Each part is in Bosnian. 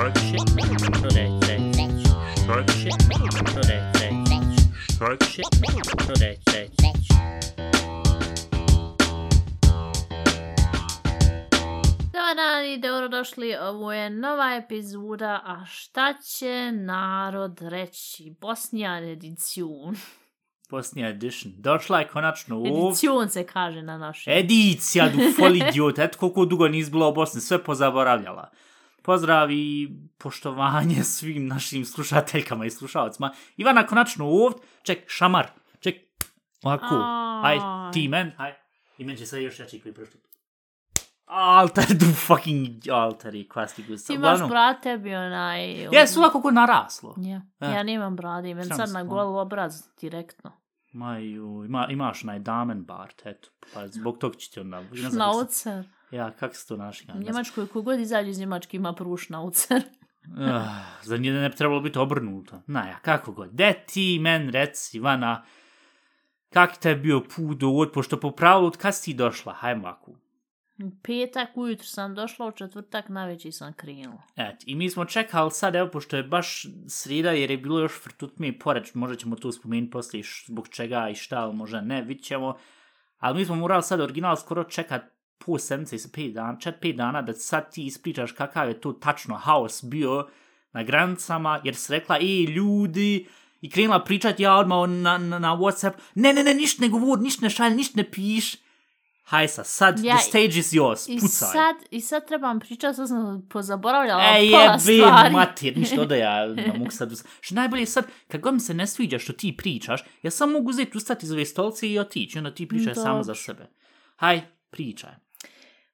Dobar dan i dobrodošli, ovo je nova epizoda, a šta će narod reći? Bosnijan edicijun. Bosnia Edition. Došla je konačno ovdje. Edicijun se kaže na našem. Edicija, du fol idiot. Eto koliko dugo nis bila u Bosni, sve pozaboravljala. Pozdrav i poštovanje svim našim slušateljkama i slušalcima. Ivana konačno ovdje. Ček, šamar. Ček, ovako. Aj. Ti men, aj. I men će se još jači koji prošli. Alter, du fucking alter i kvasti gusta. Ti imaš brat tebi onaj... Jes, ovako ko naraslo. Ja, Ja. ja nemam brada, imam Sram sad na ono. gol obraz direktno. Maju, ima, imaš onaj damen bart, eto. Pa zbog tog će ti onda... Šnaucer. Ja, kako se to naši? U Njemačkoj, kogod izađe iz Njemačke ima prvu šnaucer. Uh, za nje ne bi trebalo biti obrnuto. Naja, kako god. De ti men reci, Ivana, kak te je bio put do ovdje, pošto po pravilu, od kad si ti došla? Hajmo ovako. U petak ujutro sam došla, u četvrtak na večer sam krenula. Et, i mi smo čekali sad, evo, pošto je baš sreda, jer je bilo još frtutme i pored, možda ćemo to spomenuti poslije zbog čega i šta, možda ne, vidit ćemo. Ali mi smo morali sad original skoro čekat po sedmice i sa pet dana, čet pet dana, da sad ti ispričaš kakav je to tačno haos bio na granicama, jer si rekla, ej, ljudi, i krenula pričat ja odmah na, na, na Whatsapp, ne, ne, ne, ništa ne govor, ništa ne šalj, ništa ne piš. Hajsa, sad, Ja, the stage is yours, I pucaj. sad, I sad trebam pričati, sad sam pozaboravljala E, pola jebe, stvari. mater, ništa da ja ne mogu sad... Što najbolje je sad, kad god mi se ne sviđa što ti pričaš, ja samo mogu uzeti ustati iz ove stolce i otići, onda ti pričaj samo za sebe. Haj, pričaj.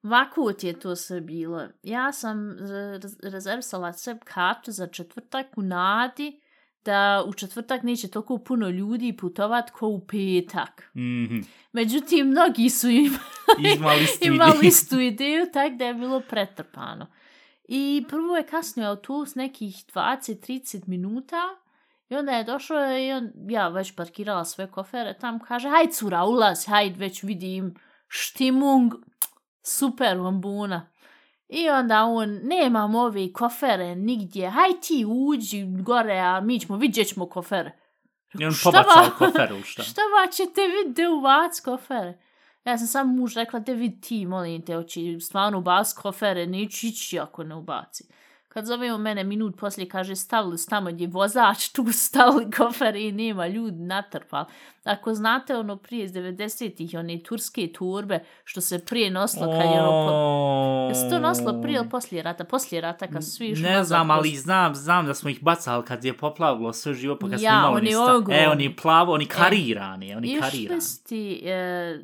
Vakut je to sve bilo. Ja sam re- rezervisala sve kartu za četvrtak u nadi da u četvrtak neće toliko puno ljudi putovat ko u petak. Mhm. Međutim, mnogi su imali, istu ideju, tak da je bilo pretrpano. I prvo je kasnio autobus nekih 20-30 minuta i onda je došao i on, ja već parkirala sve kofere tam, kaže, haj cura, ulaz, hajde, već vidim štimung, super bombuna. I onda on, nemam ove kofere nigdje, haj ti uđi gore, a mi ćemo, vidjet ćemo kofere. I on Šta pobacao va- koferu, šta? Šta va ćete vidjeti uvac kofere? Ja sam sam muž rekla, te vidi ti, molim te, hoći stvarno ubac kofere, neću ići ako ne ubaci. Kad zovemo mene minut poslije, kaže, stavili su tamo gdje je vozač, tu stavili kofere i nema ljudi natrpali. Ako znate ono prije iz 90-ih, one turske turbe, što se prije nosilo kad je ono... Po... Jesi to nosilo prije ili poslije rata? Poslije rata kad su svi išli Ne znam, poslije- ali znam, znam da smo ih bacali kad je poplavilo sve živo, pa kad smo Ja, imali oni sta-. E, oni plavo, oni karirani, oni Išli karirani. su ti e,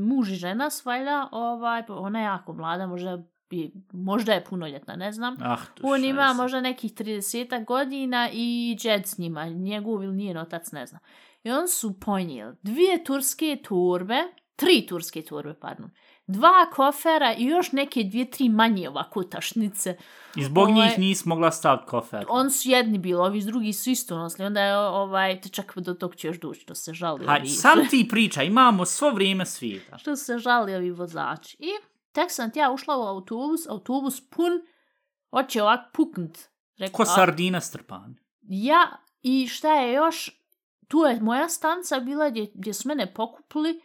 muž i žena svajla, ovaj, ona je jako mlada, možda, bi, možda je punoljetna, ne znam. Ah, On ima je sad. možda nekih 30 godina i džed s njima, njegov ili njen otac, ne znam. I on su ponijeli dvije turske turbe, tri turske turbe, pardon, dva kofera i još neke dvije, tri manje ovako tašnice. I zbog ovaj- njih nisi mogla staviti kofer. On su jedni bili, ovi drugi su isto nosili. Onda je ovaj, te čak do tog će još doći, to se žali. Haj, ovi- sam ti priča, imamo svo vrijeme svijeta. što se žali ovi vozači. I tek sam ja ušla u autobus, autobus pun, hoće ovak puknut. Rekla, Ko sardina strpan. Ja, i šta je još, tu je moja stanca bila gdje, gdje su mene pokupili,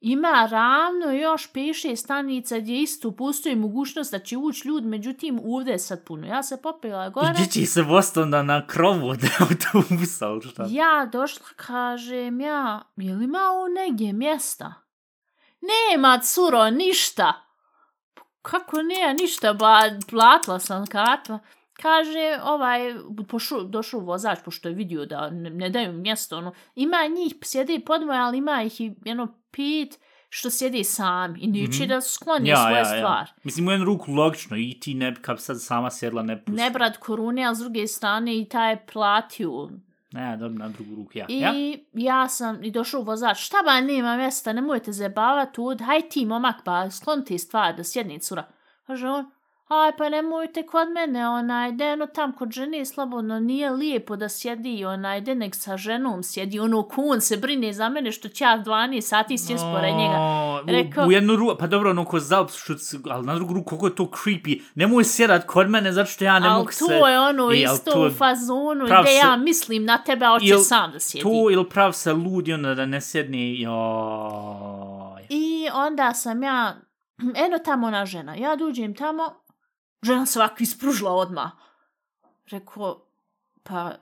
ima ravno još peše stanica gdje isto postoji mogućnost da će ući ljudi, međutim ovdje je sad puno. Ja se popila gore. Gdje će se vost onda na krovu od autobusa, šta? Ja došla, kažem ja, je li ima ovo negdje mjesta? Nema, curo, ništa. Kako nije ništa, ba, platila sam kartu. Kaže, ovaj, pošu, došao vozač, pošto je vidio da ne, ne daju mjesto, ono, ima njih, sjede podvoje, ali ima ih i jedno pet što sjede sami i neće Mhm. da skloni Ja, svoje ja, stvari. ja. Mislim, u jednu ruku logično i ti ne, kad sad sama sjedla, ne pusti. Ne brat korune, a s druge strane i taj je platio Ne, dobro, na drugu ruku, ja. I ja? ja sam i došao vozač, šta ba nema mjesta, nemojte zajebavati ud, haj ti momak ba, sklon ti stvari da sjedni cura. Kaže on, aj pa nemojte kod mene, onaj, deno tam kod žene slobodno, nije lijepo da sjedi, onaj, de nek sa ženom sjedi, ono, kun se brine za mene što će ja 12 sati sjest pored njega. Rekao- U, u jednu ruku, pa dobro, ono ko zaopšuc, ali na drugu ruku, koliko je to creepy. Nemoj sjedat kod mene, zato što ja ne mogu se... to je ono E, isto to u je- fazonu gdje se- ja mislim na tebe, a hoće sam da sjedi. To ili prav se ludi, onda da ne sjedni, joj. I onda sam ja, eno tamo ona žena, ja dođem tamo, žena se ovako ispružila odmah. Rekao, pa,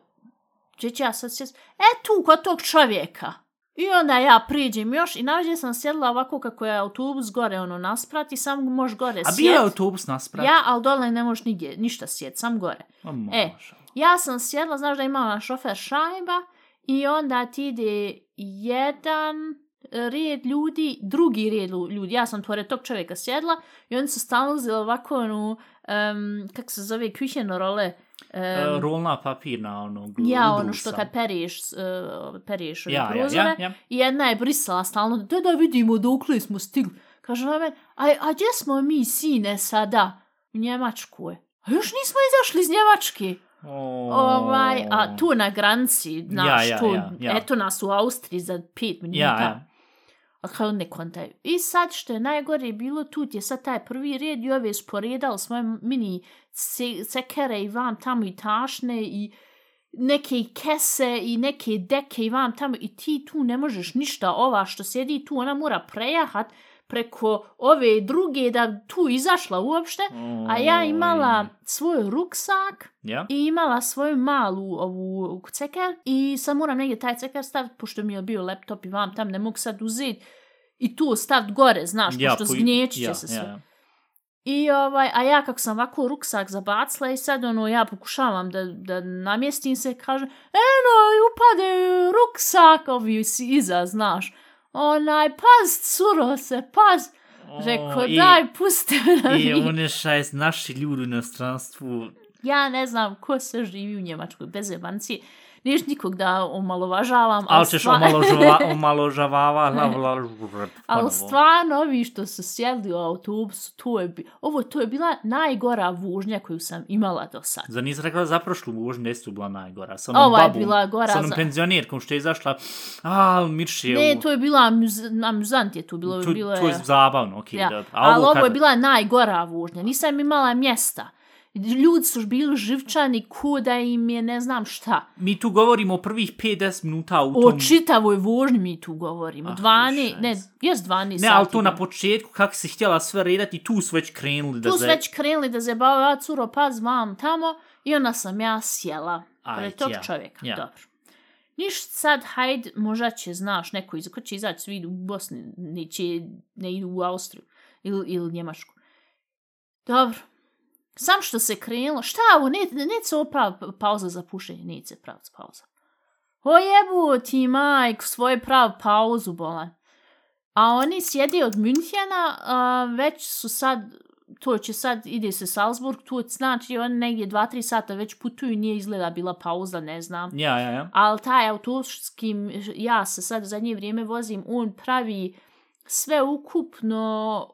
gdje ću ja sad sjest? E tu, kod tog čovjeka. I onda ja priđem još i nađe sam sjedila ovako kako je autobus gore ono nasprat i sam možeš gore A sjet. bio je autobus nasprat? Ja, ali dole ne možeš nigdje, ništa sjet, sam gore. E. Ja sam sjedla, znaš da ima ona šofer šajba i onda ti ide jedan red ljudi, drugi red ljudi. Ja sam pored tog čovjeka sjedla i oni su stalno uzeli ovako onu, um, kako se zove, kuhjeno role. Um, E, rolna papirna, ono, glu- ja, ono što kad periješ, uh, periješ ove Ja, ja, prozore. ja, ja. I jedna je brisala stalno, da da vidimo dokle smo stigli. Kaže ona meni, a, a gdje smo mi sine sada? U Njemačku je. A još nismo izašli iz Njemačke. O, Ovaj, a tu na granici, znaš, ja, tu, ja, ja. eto nas u Austriji za pet minuta. Ja, ja. A kao ne kontaju. I sad što je najgore bilo, tu je sad taj prvi red i ove sporedali svoje mini se, sekere i vam tamo i tašne i neke kese i neke deke i vam tamo i ti tu ne možeš ništa ova što sjedi tu, ona mora prejahat preko ove druge da tu izašla uopšte, a ja imala svoj ruksak Ja? i imala svoju malu ovu ceker i sad moram negdje taj ceker staviti, pošto mi je bio laptop i vam tam ne mogu sad uzeti i tu staviti gore, znaš, Ja, pošto po- zgnjeći će ja, se sve. ja. I ovaj, a ja kako sam ovako ruksak zabacila i sad ono ja pokušavam da, da namjestim se, kaže, eno, upade ruksak, ovi si iza, znaš. Onaj, paz, curo se, paz. Rekao, i- daj, pusti me na I mir. one šaj naši ljudi u inostranstvu. Ja ne znam ko se živi u Njemačkoj bez jebanci. Niješ nikog da omalovažavam, Ali ćeš stvar- la, la, ali stvarno ovi što su sjedli u autobusu, to je, bi- ovo to je bila najgora vužnja koju sam imala do sad. Za nisi rekla za prošlu vožnju, gdje su bila najgora? Sa onom Ova je babom, bila gora Sa onom za- penzionirkom što je izašla, a, mirši je Ne, to je bila amuz, amuzant je tu bilo. to, bilo to je zabavno, okej. ja. da. Ali ovo je kad- bila najgora vužnja. Nisam imala mjesta. Ljudi su bili živčani ko da im je ne znam šta. Mi tu govorimo o prvih 5-10 minuta u O tom... čitavoj vožnji mi tu govorimo. Ah, ti 12, ne, jes 12 Ne, sati. ali to na početku, kako si htjela sve redati, tu su već krenuli da Tu su ze- već krenuli da zabavaju, ja curo paz vam tamo i onda sam ja sjela Aj, pred tog ja, čovjeka. ja. Dobro. Niš sad, hajd, možda će, znaš, neko iz, ko će izaći, svi idu u Bosni, neće, ne idu u Austriju ili, ili Njemačku. Dobro. Sam što se krenulo, šta ovo, ne, ne, neće se ovo prav pauza za pušenje, neće se prav pauza. O jebu ti majk, svoje prav pauzu bolan. A oni sjedi od Münchena, a, već su sad, to će sad, ide se Salzburg, tu znači oni negdje 2-3 sata već putuju, nije izgleda bila pauza, ne znam. Ja, ja, ja. Ali taj autobus s kim ja se sad u zadnje vrijeme vozim, on pravi sve ukupno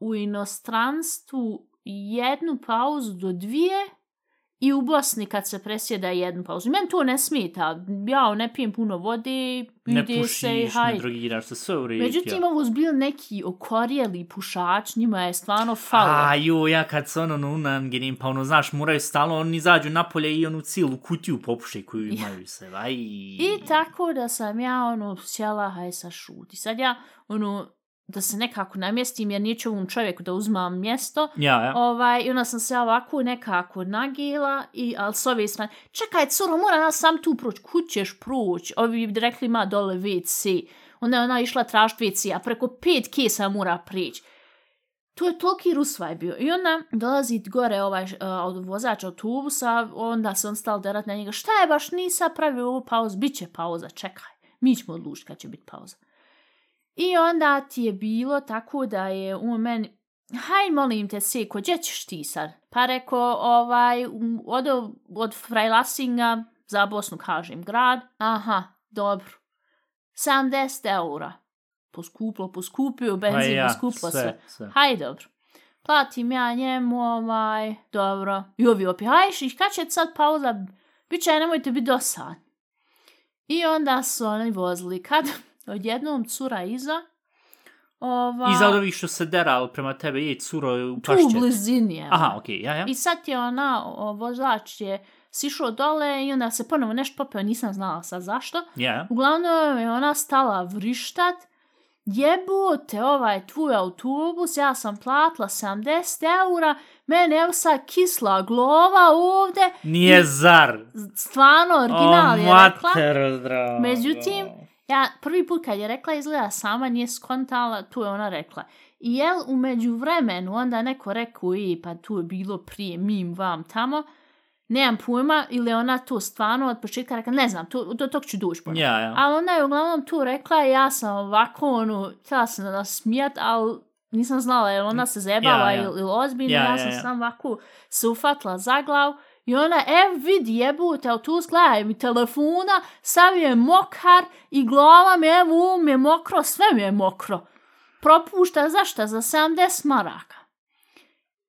u inostranstvu jednu pauzu do dvije i u Bosni kad se presjeda jednu pauzu. Meni to ne smeta. Ja ne pijem puno vode, Ne ide se pušiš, ne drogiraš se, sve u redu. Međutim, ovo su bili neki okorjeli pušač, njima je stvarno falo. A, jo, ja kad se ono unangenim, pa ono, znaš, moraju stalno, oni izađu napolje i onu cijelu kutiju popuše koju imaju se, aj. I tako da sam ja, ono, sjela, haj sa šuti. Sad ja, ono, da se nekako namjestim, jer neću ovom čovjeku da uzmam mjesto, Ja, ja. Ovaj, i onda sam se ovako nekako nagila, i, ali s ove strane, čekaj, curo, mora nas sam tu proć, kud ćeš proć? Ovi bi rekli, ma dole WC. Onda je ona išla tražiti WC, a preko pet kesa mora prići. To je toliki rusvaj bio. I onda dolazi gore ovaj uh, od vozač autobusa, onda se on stal derat na njega. Šta je baš nisa pravio ovu pauzu? Biće pauza, čekaj. Mi ćemo odlučiti kad će biti pauza. I onda ti je bilo tako da je u meni, haj molim te seko, gdje ćeš ti sad? Pa reko, ovaj, od, od Freilassinga za Bosnu kažem grad. Aha, dobro. 70 eura. Poskuplo, poskupio, benzin, Pa ja, poskuplo sve. sve, sve. Haj, dobro. platim ja njemu, ovaj, dobro. I ovi opet, hajš, i kad će sad pauza, bit će, nemojte biti dosadni. I onda su oni vozili, kad odjednom cura iza, ova, Iza od ovih što se derali prema tebe, jej curo u tu pašće. u blizini je. Aha, okej, ja, ja. I sad je ona, o, vozač je sišao dole i onda se ponovo nešto popeo, nisam znala sad zašto. Ja, ja. Uglavnom je ona stala vrištat, jebote, ovaj tvoj autobus, ja sam platila 70 eura, mene evo sad kisla glova ovde, Nije zar. stvarno original o, je rekla. mater. Međutim, ja prvi put kad je rekla izgleda sama nije skontala, tu je ona rekla. I jel umeđu vremenu onda neko rekao i pa tu je bilo prije mim vam tamo, nemam pojma, ili ona to stvarno od početka rekla, ne znam, to, do tog ću duš ponovno. Ja, ja. Ali ona je uglavnom tu rekla, ja sam ovako, ono, htjela sam da smijat, ali nisam znala, jel ona se zebala Ja, ja. ili, ili ozbiljno, Ja, ja, ja, sam ja. sam ovako se ufatila za glavu. I ona, ev vidi jebute, ali tu zgledaj mi telefona, sav je mokar i glava mi, evo, um je mokro, sve mi je mokro. Propušta, zašta? Za 70 maraka.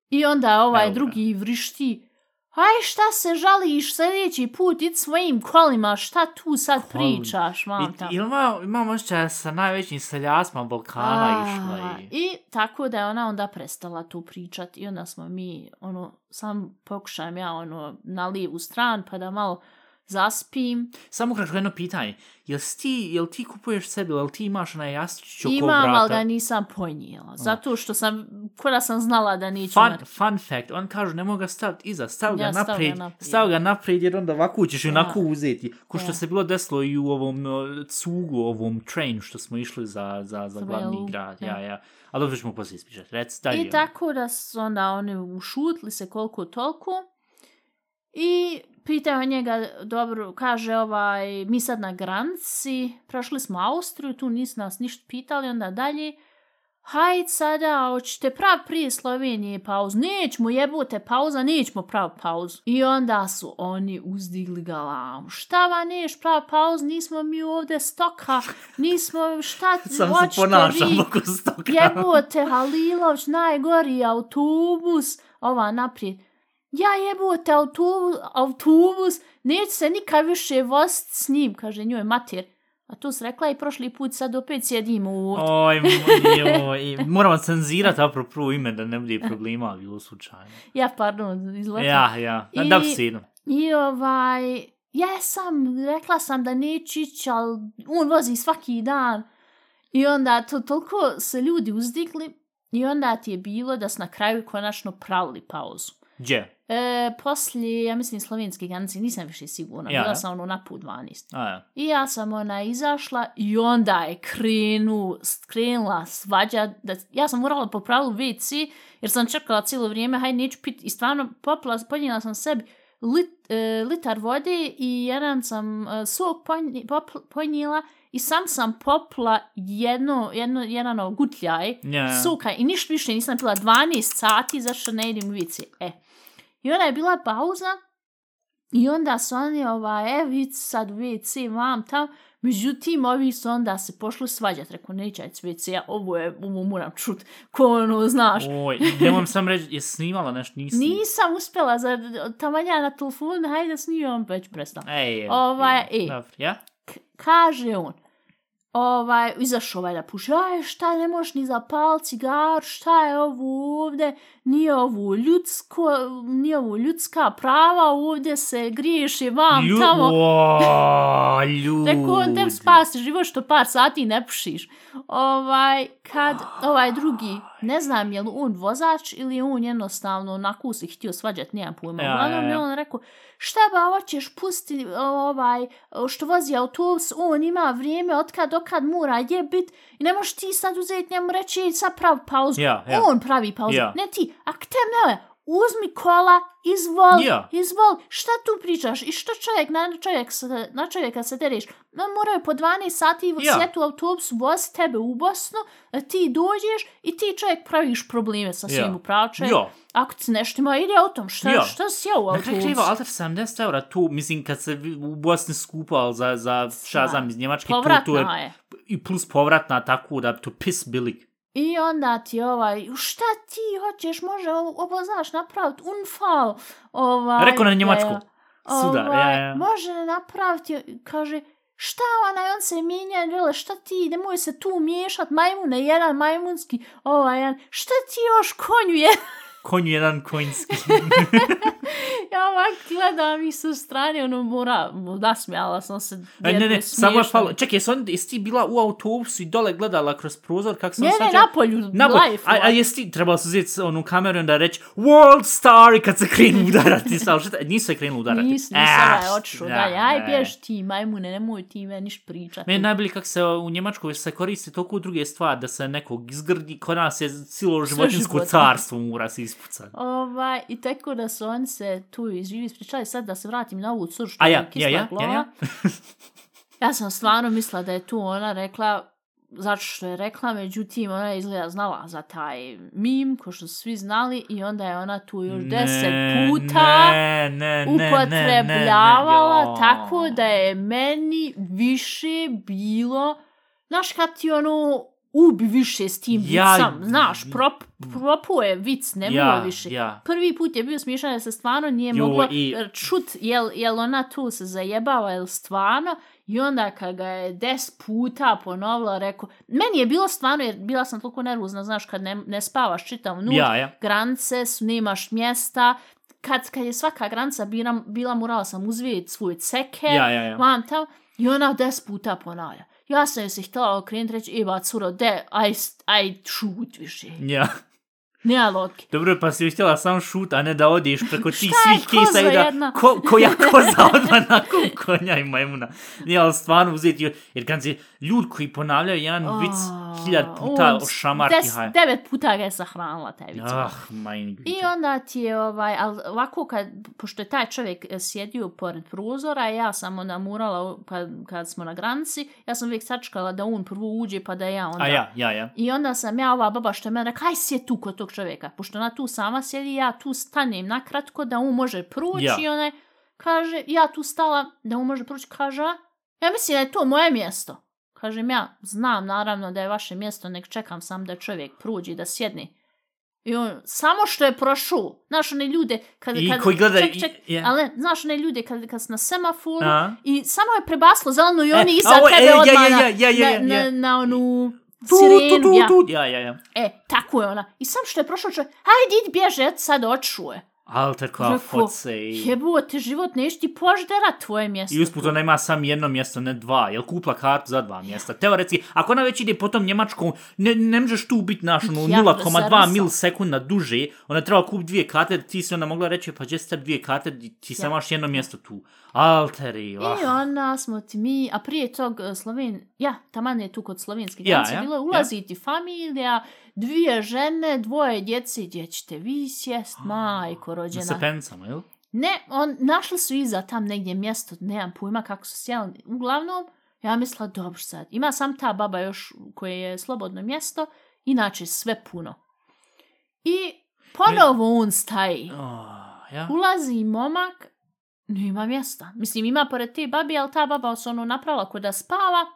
I onda ovaj Evo drugi vrišti, aj šta se žališ sljedeći put, id svojim kolima, šta tu sad pričaš, manta? I, ima, imam osjećaj sa najvećim seljacima Balkana išla A, i... I tako da je ona onda prestala tu pričat i onda smo mi, ono, sam pokušajem ja, ono, na lijevu stran pa da malo zaspim. Samo kratko jedno pitanje. Jel ti, jel ti kupuješ sebi, jel ti imaš onaj jastić oko Imam, vrata? ali ga nisam ponijela. Zato što sam, kora sam znala da neću Fun, imati. fun fact, on kažu ne mogu ga staviti iza, stav ga Ja, stav ga naprijed, naprijed. stav ga naprijed jer onda ovako ćeš onako uzeti. Ko što Ja. se bilo desilo i u ovom cugu, ovom train što smo išli za, za, za glavni Belu, grad. ja. Ja, ja. Ali dobro ćemo poslije ispričati. Rec. I tako da su onda oni ušutli se koliko toliko. I pitao njega, dobro, kaže ovaj, mi sad na granici, prošli smo Austriju, tu nisu nas ništa pitali, onda dalje, hajde sada, hoćete prav prije Slovenije pauzu, nećemo jebote pauza, nećemo prav pauzu. I onda su oni uzdigli galamu, šta va neš prav pauzu, nismo mi ovdje stoka, nismo, šta Sam se hoćete ponašam vi? oko stoka. Jebote, Halilović, najgori autobus, ova naprijed. Ja jebote, autobus, autobus, neće se nikad više voziti s njim, kaže njoj mater. A to se rekla i prošli put, sad opet sjedimo ovdje. Oj, moj, moramo cenzirati apropo ime da ne bude problema bilo slučajno. Ja, pardon, izletno. Ja, ja. I- da se. I ovaj, ja sam, rekla sam da neću ići, ali on vozi svaki dan. I onda to toliko se ljudi uzdigli i onda ti je bilo da su na kraju konačno pravili pauzu. Gdje? E, poslije, ja mislim, slovenske granice, nisam više sigurna. Ja, Bila sam ono na put 12. A, ja. I ja sam ona izašla i onda je krenu, krenula svađa. Da, ja sam morala po pravilu WC jer sam čekala cijelo vrijeme, haj neću pit. I stvarno popila, ponijela sam sebi lit, e, litar vode i jedan sam e, sok ponj, pop, ponijela i sam sam popla jedno, jedno, jedan gutljaj Ja, ja. soka i ništa više nisam pila 12 sati zašto ne idem u WC. E. I onda je bila pauza i onda su oni, ovaj, e, vid sad WC, vam tam. Međutim, ovi su onda se pošli svađat, rekao, neće ajde s WC, ja, ovo je, ovo moram čut, ko ono, znaš. Oj, nemam sam reći, je snimala nešto, nisi? Nisam uspjela, za tamanja na telefonu, hajde snimam, već prestao. Ej, Ovaj, ej. ej. Dobro, ja? Kaže on, ovaj, izašao ovaj da puši, aj šta ne možeš ni zapal cigar, šta je ovo ovdje, nije ovo ljudsko, nije ovo ljudska prava, ovdje se griješi vam Lju- tamo. O, ljudi. Rekao on spasi život što par sati ne pušiš. Ovaj, kad ovaj drugi, ne znam je li on vozač ili on jednostavno onako se htio svađat, nemam pojma. Ja, Uglavnom ja, ja. on rekao, šta ba hoćeš pusti ovaj, što vozi autobus, on ima vrijeme od kad do kad mora jebit i ne možeš ti sad uzeti njemu reći "Ej, sad pravi pauzu. Ja, ja. On pravi pauzu. Ja. Ne ti, a k tem ne, uzmi kola, izvoli, Ja. izvoli, šta tu pričaš i što čovjek, na, čovjek na čovjeka se tereš, no, moraju po 12 sati Ja. sjeti u autobusu, vozi tebe u Bosnu, a ti dođeš i ti čovjek praviš probleme sa svim Ja. upravčem. Ja. Ako ti nešto ima, ide autom, šta, Ja. šta si ja u Na kraju autobusu? alter 70 eura tu, mislim, kad se u Bosni skupal za, za šta znam, iz Njemačke, tu, tu Povratna je, je. i plus povratna tako da to pis bilik. I onda ti ovaj, šta ti hoćeš, može ovo, ovo znaš napraviti, unfal. Ovaj, Rekao na njemačku. e, Sudar, ja, ja. Može napraviti, kaže, šta onaj, on se mijenja, vele, šta ti, nemoj se tu miješat, majmune, jedan majmunski, ovaj, jedan, šta ti još konju je? Konju jedan konjski. ja ovak gledam i sa strane, ono, mora, nasmijala sam se. Aj, ne, ne, samo je falo. Čekaj, jesi, on, jesi ti bila u autobusu i dole gledala kroz prozor, kako sam Ne, ne, shvatio? napolju, Napolju. live. A, a jesi ti trebala se uzeti onu kameru i onda reći World Star i kad se krenu udarati. Sao, šta, nisu se krenu udarati. Nis, nisam Ah, ovaj otišao da, dalje. Aj, ne. bješ ti, majmune, nemoj ti me niš pričati. Meni je najbolje kako se u Njemačkoj se koristi toliko druge stvari da se nekog izgrdi, kod nas je cijelo životinsko carstvo mora se ispucati. Ovaj, I tako da su oni se tu izživi ispričali. Sad da se vratim na ovu cur što A ja, je ja, ja, glava. ja, ja. Ja sam stvarno mislila da je tu ona rekla zato što je rekla, međutim ona je izgleda znala za taj mim, ko što su svi znali, i onda je ona tu još deset Ne, puta ne, ne, ne, ne, upotrebljavala, ne, ne, tako da je meni više bilo, znaš kad ti ono ubi više s tim Ja- vicom, znaš, prop, propuje vic, ne ja, bilo više. Ja, Prvi put je bio smiješan se stvarno nije Jo, moglo i- čut jel, jel ona tu se zajebava jel stvarno i onda kad ga je des puta ponovila rekao, meni je bilo stvarno jer bila sam toliko nervozna, znaš kad ne, ne spavaš čitav noć, ja, ja. granice su, nemaš mjesta, kad, kad je svaka granica bila, bila morala sam uzvijeti svoj ceker, Ja, ja, ja. vam tam, i ona des puta ponavlja. Ja sam joj se htjela okrenuti reći, eba curo, de, aj, aj šut više. Ja. Nema logike. Dobro, pa si htjela sam šut, a ne da odiš preko tih je svih kisa i da jedna? ko, koja koza odmah nakon konja i majmuna. Nije, ali stvarno uzeti, jer kad se ljudi koji ponavljaju jedan vic hiljad puta o šamarki, des, haj. Devet puta ga je sahranila taj vic. Ah, majni I onda ti je, ovaj, ali ovako kad, pošto je taj čovjek e, sjedio pored prozora, ja sam onda murala, kad, kad smo na granici, ja sam uvijek sačkala da on prvo uđe, pa da ja onda... A ja, ja, ja. I onda sam ja, ova baba što je mene rekla, aj sjed tu kod tog čovjeka. Pošto ona tu sama sjedi, ja tu stanem nakratko da on može proći Ja. i ona kaže, ja tu stala da on može proći, kaže, "A, ja mislim da je to moje mjesto. Kažem ja, znam naravno da je vaše mjesto, nek čekam sam da čovjek prođe, da sjedne. I on, samo što je prošao, znaš one ljude, kad, I kad, koji gleda ček, i- ček, ja. ali ne, znaš one ljude kad, kad su na semaforu i samo je prebaslo zeleno i E, oni iza a ovo, tebe e, ja, odmah ja, na- ja, ja, ja, na, ja. na, na onu Tu, sirenu, tu, tu, ja. tu. Ja, ja, ja. E, tako je ona. I sam što je prošao čovjek, hajde, idi bježe, sad odšao je. Alter Rekao, foce i... Jebote, život, neš ti poždera tvoje mjesto. I usput ona ima sam jedno mjesto, ne dva. Jel kupla kartu za dva mjesta? Teoretski, ako ona već ide po tom njemačkom, ne, ne možeš tu biti naš ono, Ja, 0,2 servisao. milisekunda duže, ona treba kupiti dvije karte, ti si onda mogla reći, pa gdje ste dvije karte, ti samo Ja. imaš jedno mjesto tu. Alteri, ah. I onda smo ti mi, a prije tog uh, Sloven, ja, taman je tu kod slovenske Ja, granice, ja, bilo je ja. familija, dvije žene, dvoje djece, gdje ćete vi sjest, majko Na rođena. sepencama, jel? Ne, on, našli su iza tam negdje mjesto, nemam pojma kako su sjeli. Uglavnom, ja mislila, dobro sad, ima sam ta baba još koje je slobodno mjesto, inače sve puno. I ponovo on staji. Oh, ja. Ulazi momak, nema mjesta. Mislim, ima pored te babi, ali ta baba se ono napravila kod da spava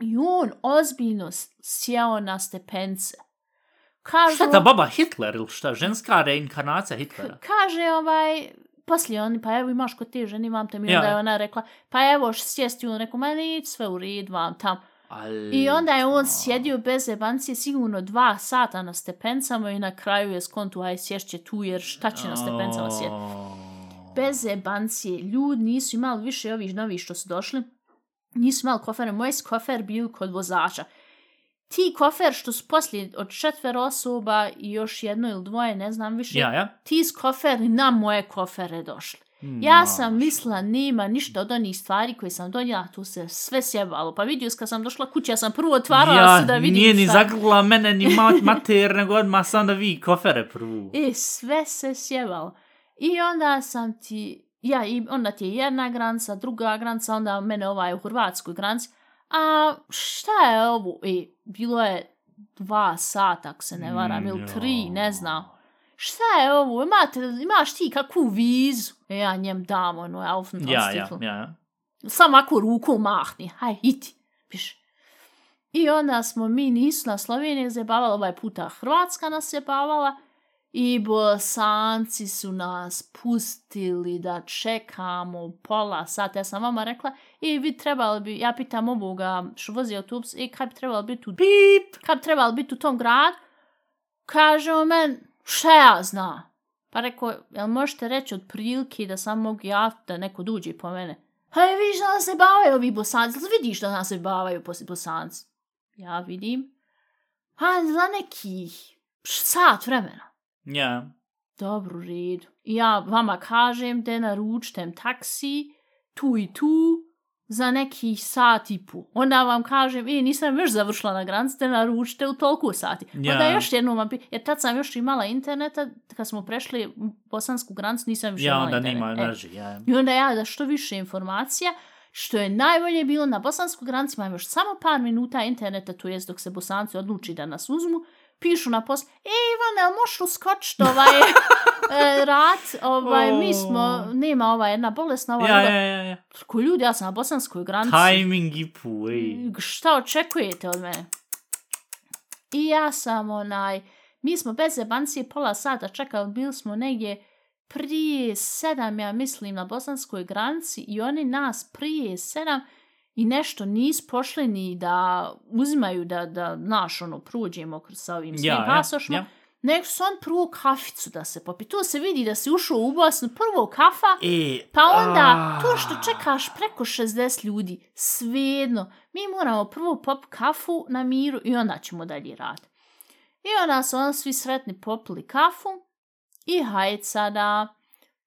i on ozbiljno sjeo na stepence. Kažu, Šta ta baba Hitler ili šta? Ženska reinkarnacija Hitlera? kaže ovaj, poslije oni, pa evo imaš kod te žene, imam te mi, Ja. onda je ona rekla, pa evo sjesti, on rekao, ma neće sve u red, vam tam. Al... I onda je on sjedio bez jebancije sigurno dva sata na stepencama i na kraju je skontu, aj sješće tu, jer šta će na stepencama sjediti. bez jebancije, ljudi nisu imali više ovih novih što su došli, nisu imali kofere, moj kofer bil kod vozača. Ti kofer što su poslije od četvero osoba i još jedno ili dvoje, ne znam više, Ja, ja. ti s koferi na moje kofere došli. Hmm, Ja sam mislila, nema ništa od onih stvari koje sam donijela, tu se sve sjebalo. Pa vidio kad sam došla kući, ja sam prvo otvarala ja, se da vidim nije ni zagrla mene, ni ma mater, nego odmah sam da vi kofere prvu. I sve se sjebalo. I onda sam ti, ja, i onda ti je jedna granica, druga granica, onda mene ovaj u Hrvatskoj granici. A šta je ovo? I bilo je dva sata, ako se ne varam, ili tri, ne znam. Šta je ovo? Imate, imaš ti kakvu vizu? E, ja njem dam ono, Aufenthaltstitel. Ja, ja, ja. Samo ako ruku mahni, haj, iti, piš. I onda smo mi nisu na Sloveniji zajebavali, ovaj puta Hrvatska nas jebavala i bosanci su nas pustili da čekamo pola sata. Ja sam vama rekla, i vi trebali bi, ja pitam ovoga što vozi autobus, i kad bi trebali biti u, Pip! kad bi trebali biti u tom gradu? Kaže on men, šta ja zna? Pa rekao, jel možete reći od prilike da sam mogu ja da neko duđe po mene? Hej, vidiš da nas se bavaju ovi bosanci, jel vidiš da nas se bavaju pos- bosanci? Ja vidim. Ha, za nekih sat vremena. Ja. Dobro, u redu. I ja vama kažem da naručtem taksi tu i tu za nekih sat i po. Onda vam kažem, e, nisam još završila na granici, da naručite u toliko sati. Ja. Onda još jednom vam. Jer tad sam još imala interneta, kad smo prešli bosansku granicu, nisam više Ja, imala onda internet. nima E. mreži, ja. I onda ja da što više informacija, što je najbolje bilo na bosansku granicu, imam još samo par minuta interneta, to jest dok se bosanci odluči da nas uzmu, pišu na poslu, e Ivana, jel možeš uskočiti ovaj e, rat, ovaj, mi smo, nema ova jedna bolesna, ova Ja, ja, ja, ja. Ko ljudi, ja sam na bosanskoj granici. Timing i pu, ej. Šta očekujete od mene? I ja sam onaj, mi smo bez jebancije pola sata čekali, bili smo negdje prije sedam, ja mislim, na bosanskoj granici i oni nas prije sedam i nešto nis pošli ni da uzimaju da, da naš ono, pruđemo kroz sa ovim svim Ja, ja, pasošima. ja. Nego su on prvo kaficu da se popi. Tu se vidi da si ušao u Bosnu, prvo kafa, E, pa onda, a. to što čekaš preko 60 ljudi, svejedno, mi moramo prvo pop kafu na miru i onda ćemo dalje raditi. I onda su oni svi sretni popili kafu i hajde sada,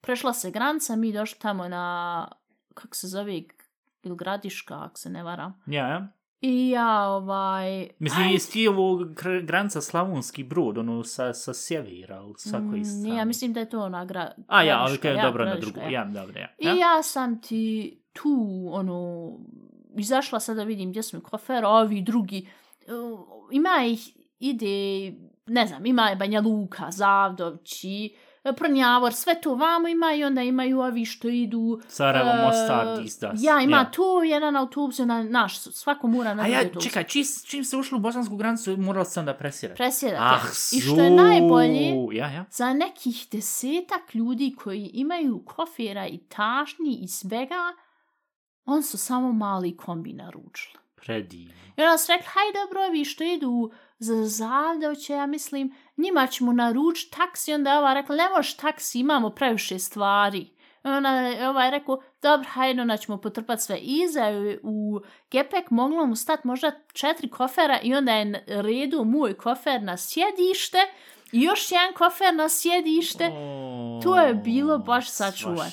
prešla se granica, mi došli tamo na, kako se zove, ili gradiška, ako se ne varam. Ja, ja. I ja, ovaj... Mislim, aj, jesi ti ovo granica Slavonski brod, ono sa, sa sjevera, ali sa koji mm, strane? ja mislim da je to ona gra, A ja, ali kaj je dobro na drugu. Ja, dobro, ja. I ja? ja sam ti tu, ono, izašla sad da vidim gdje su mi kofer, a ovi drugi, uh, ima ih, ide, ne znam, ima je Banja Luka, Zavdovći, Prnjavor, sve to vamo ima i onda imaju ovi što idu... Sarajevo, e, Mostar, Disdas. Ja, ima ja. tu jedan autobus, na, naš, svako mora na A ja, autobus. čekaj, čim, čim se ušlo u bosansku granicu, morala sam da presirati. Presjedate. Ah, I što je najbolje, Ja, ja. za nekih desetak ljudi koji imaju kofera i tašnji i svega, on su samo mali kombi naručili. Predivno. I onda su rekli, hajde dobro, vi što idu za Zavdovće, ja mislim, njima ćemo naručiti taksi. Onda je ova rekla, ne možeš taksi, imamo previše stvari. I onda je ovaj rekao, dobro, hajde, onda ćemo potrpati sve. I iza je u gepek moglo mu stati možda četiri kofera i onda je na redu moj kofer na sjedište i još jedan kofer na sjedište. O, to je bilo baš sačuvat.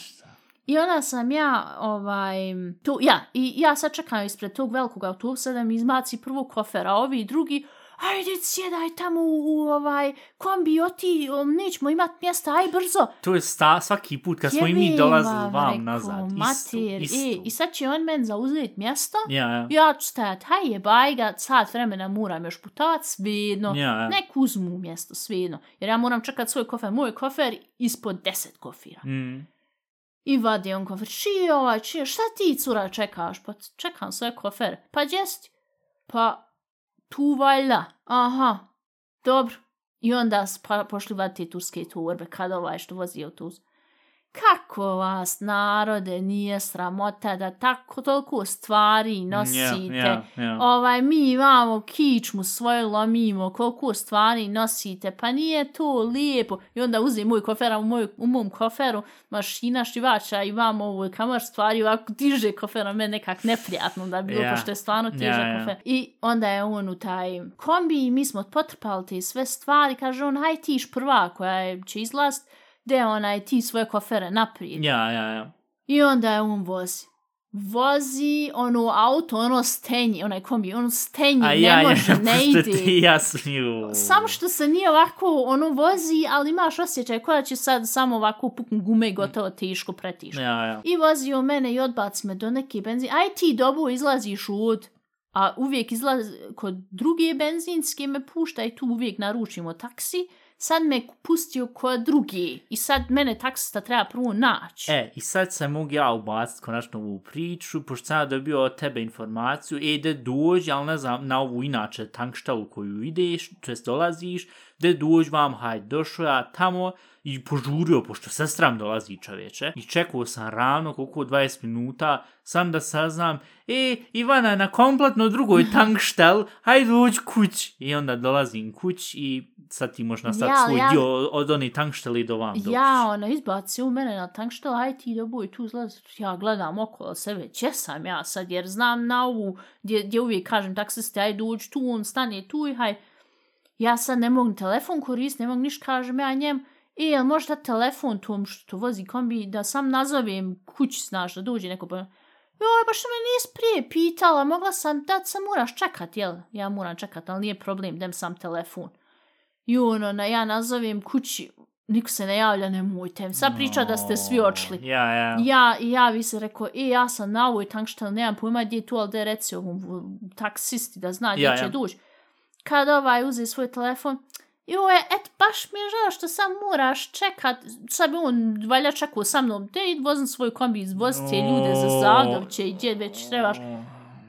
I onda sam ja, ovaj, tu, ja, i ja sad čekam ispred tog velikog autobusa da mi izbaci prvo kofer, a ovi drugi, ajde, sjedaj tamo u, u ovaj kombi, oti, o, nećemo imat mjesta, aj brzo. To je sta, svaki put kad smo i mi dolazili vam, rekao, nazad. Mater, isto. E, I sad će on men zauzeti mjesto, Ja, ja. ja ću stajat, haj jebaj ga, sat vremena moram još putovat, svejedno. Ja, ja. Nek uzmu mjesto, svejedno. Jer ja moram čekat svoj kofer, moj kofer ispod deset kofira. Mm. I vadi on kofer, čije ovaj, čije, šta ti cura čekaš? Pa čekam sve kofer. Pa gdje si ti? Pa tu valjda. Aha, dobro. I onda pošli vaditi turske torbe, kad ovaj što vozi autobus. Kako vas, narode, nije sramota da tako toliko stvari nosite? Ja, ja, ja. Ovaj, mi imamo kičmu svoju lomimo, koliko stvari nosite, pa nije to lijepo. I onda uzim moj kofer, a u, moj, u mom koferu mašina štivača i vam ovo kamar stvari ovako diže kofer, a meni nekak neprijatno da bi bilo, Ja. pošto je stvarno težak Ja, ja. kofer. I onda je on u taj kombi mi smo potrpali te sve stvari, kaže on, haj tiš prva koja je, će izlast, de onaj ti svoje kofere naprijed. Ja, ja, ja. I onda je on vozi. Vozi ono auto, ono stenji, onaj kombi, ono stenji, A ne ja, može, ja, ne ide. ti ja smiju. Samo što se nije ovako, ono vozi, ali imaš osjećaj koja će sad samo ovako puknu gume i gotovo teško, pretiško. Ja, ja. I vozi u mene i odbaci me do neke benzine. Aj ti dobu izlaziš od... A uvijek izlazi, kod druge benzinske me pušta i tu uvijek naručimo taksi sad me pustio ko drugi i sad mene taksista treba prvo naći. E, i sad sam mogu ja ubaciti konačno ovu priču, pošto sam dobio od tebe informaciju, e, da dođi, ali ne znam, na ovu inače tankštalu koju ideš, to jest dolaziš, da dođi vam, hajde, došao ja tamo i požurio, pošto sestram dolazi čoveče, i čekao sam ravno koliko 20 minuta, sam da saznam, e, Ivana je na kompletno drugoj tankštel, hajde dođi kuć. I onda dolazim kuć i sad ti možeš nastaviti Ja, svoj ja- dio od onih tankšteli do vam doći. Ja, ona izbaci u mene na tankštel, aj ti da boj tu zlaz. Ja gledam okolo sebe, gdje sam ja sad, jer znam na ovu, gdje, gdje uvijek kažem taksisti, aj dođi tu, on stane tu i haj. Ja sad ne mogu telefon koristiti, ne mogu ništa, kažem ja njem, e, jel možda telefon tom što vozi kombi, da sam nazovem kući, znaš, da dođe neko pa... Joj, baš me nisi prije pitala, mogla sam dat, sam moraš čekat, jel? Ja moram čekat, ali nije problem, dem sam telefon. I ono, na, ja nazovem kući, niko se ne javlja, nemojte. Sad priča da ste svi odšli. Ja, ja. Ja, i ja vi se rekao, e, ja sam na ovoj tankštel, nemam pojma gdje je tu, ali da je reci ovom taksisti da zna gdje će ja. dući. Kad ovaj uze svoj telefon, joj, et, baš mi je žao što sam moraš čekat, sad bi on valjda čekao sa mnom, te id vozim svoj kombi, izvozi te ljude za Zagavće i gdje već trebaš.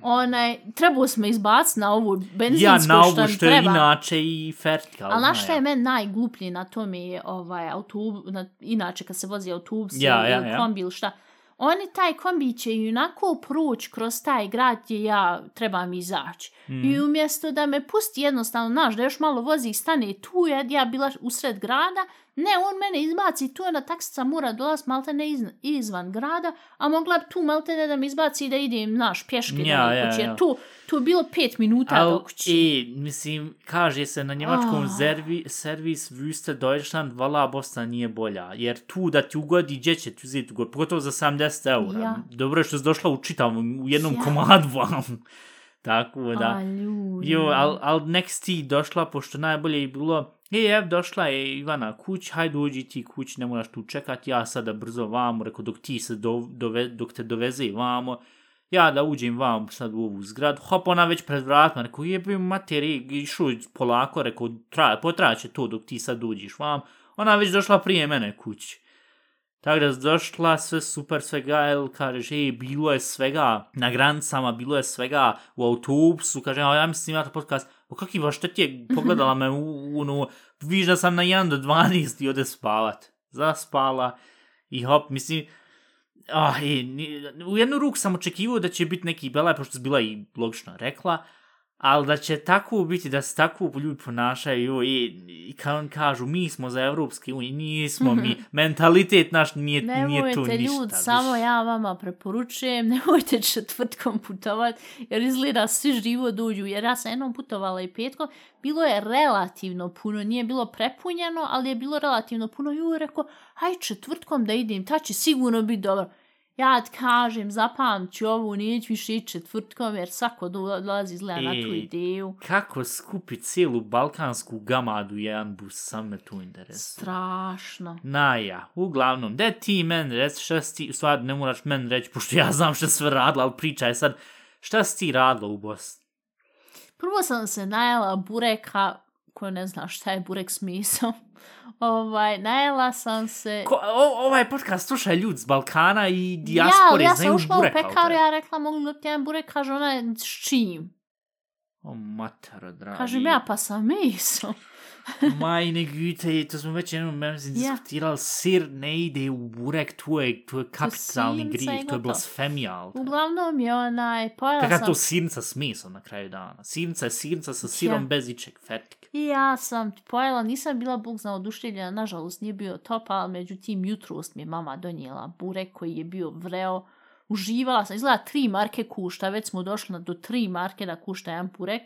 Onaj, trebao smo izbaciti na ovu benzinsku Ja, na što ovu mi što je inače i fertikal. Ali znaš šta je meni najgluplje na tome je ovaj autobus, na, inače kad se vozi autobus Ja, ili, ja, ja. kombi ili šta, oni taj kombi će i onako proći kroz taj grad gdje ja trebam izaći. Mm. I umjesto da me pusti jednostavno, znaš, da još malo vozi i stane tu, ja bila usred grada, ne, on mene izbaci tu, na taksica mora dolaz malte ne iz, izvan grada, a mogla bi tu malte ne da me izbaci i da idem, znaš, pješke Ja, do ja, kuće. ja. Tu, tu je bilo pet minuta do Al, kuće. e, mislim, kaže se na njemačkom Ah. zervi, servis Wüste Deutschland, vala Bosna nije bolja. Jer tu da ti ugodi, gdje će ti uzeti ugod, pogotovo za 70 eura. Ja. Dobro je što si došla u čitavom, u jednom Ja. komadu vam. Tako da. A, ljudi. Jo, al, al nek si ti došla, pošto najbolje je bilo, e, ev, došla je Ivana kuć, hajde uđi ti kuć, ne moraš tu čekat, ja sada brzo vamo, rekao, dok ti se do, dove, dok te doveze vamo, ja da uđem vam sad u ovu zgradu, hop, ona već pred vratima, rekao, jebim materi, išao polako, rekao, traje, potraće to dok ti sad uđiš vam, ona već došla prije mene kući. Tako da došla, sve super, svega, jel, kažeš, ej, bilo je svega na granicama, bilo je svega u autobusu, kaže, ja mislim imate podcast, o kakvi baš te ti je pogledala me u, u, u viš da sam na 1 do 12 i ode spavat. Zaspala i hop, mislim, ah, i, u jednu ruku sam očekivao da će biti neki belaj, pošto je bila i logično rekla, ali da će tako biti, da se tako ljudi ponašaju i, i kao on kažu, mi smo za Evropske unije, nismo mi, mentalitet naš nije, nije tu Nemojte ništa. ljud, viš. samo ja vama preporučujem, nemojte četvrtkom putovat, jer izgleda svi živo dođu, jer ja sam jednom putovala i petkom, bilo je relativno puno, nije bilo prepunjeno, ali je bilo relativno puno, ju je rekao, aj četvrtkom da idem, ta će sigurno biti dobro. Ja ti kažem, zapamću ovu, neću više ići četvrtkom, jer svako dolazi izgleda na tu Ej. ideju. Kako skupi cijelu balkansku gamadu jedan bus, sam me tu interesuje. Strašno. Na ja, uglavnom, da ti men reci šta si u stvari ne moraš men reći, pošto ja znam šta sve radila, ali pričaj sad, šta si ti radila u Bosni? Prvo sam se najela bureka, ko ne zna šta je burek s misom. Ovaj, najela sam se... Ko, o, ovaj podcast sluša ljud z Balkana i ja, dijaspore, ali ja sam znaju ušla u pekaru, ja rekla mogu li ti jedan burek, kaže ona s čim? O, matero, dragi. Kažem ja pa sa misom. Majne güte, to smo već jednom meni Ja. diskutirali, sir ne ide u burek, to je, to je kapitalni grih, to je blasfemija. Uglavnom je onaj, pojela Kaka sam... to sirnica s mesom na kraju dana? Sirnica je sirnica sa sirom Ja. bez ičeg, fertik. I ja sam pojela, nisam bila bog zna oduševljena, nažalost nije bio top, ali međutim jutros mi je mama donijela burek koji je bio vreo. Uživala sam, izgleda tri marke kušta, već smo došli na- do tri marke da kušta jedan burek.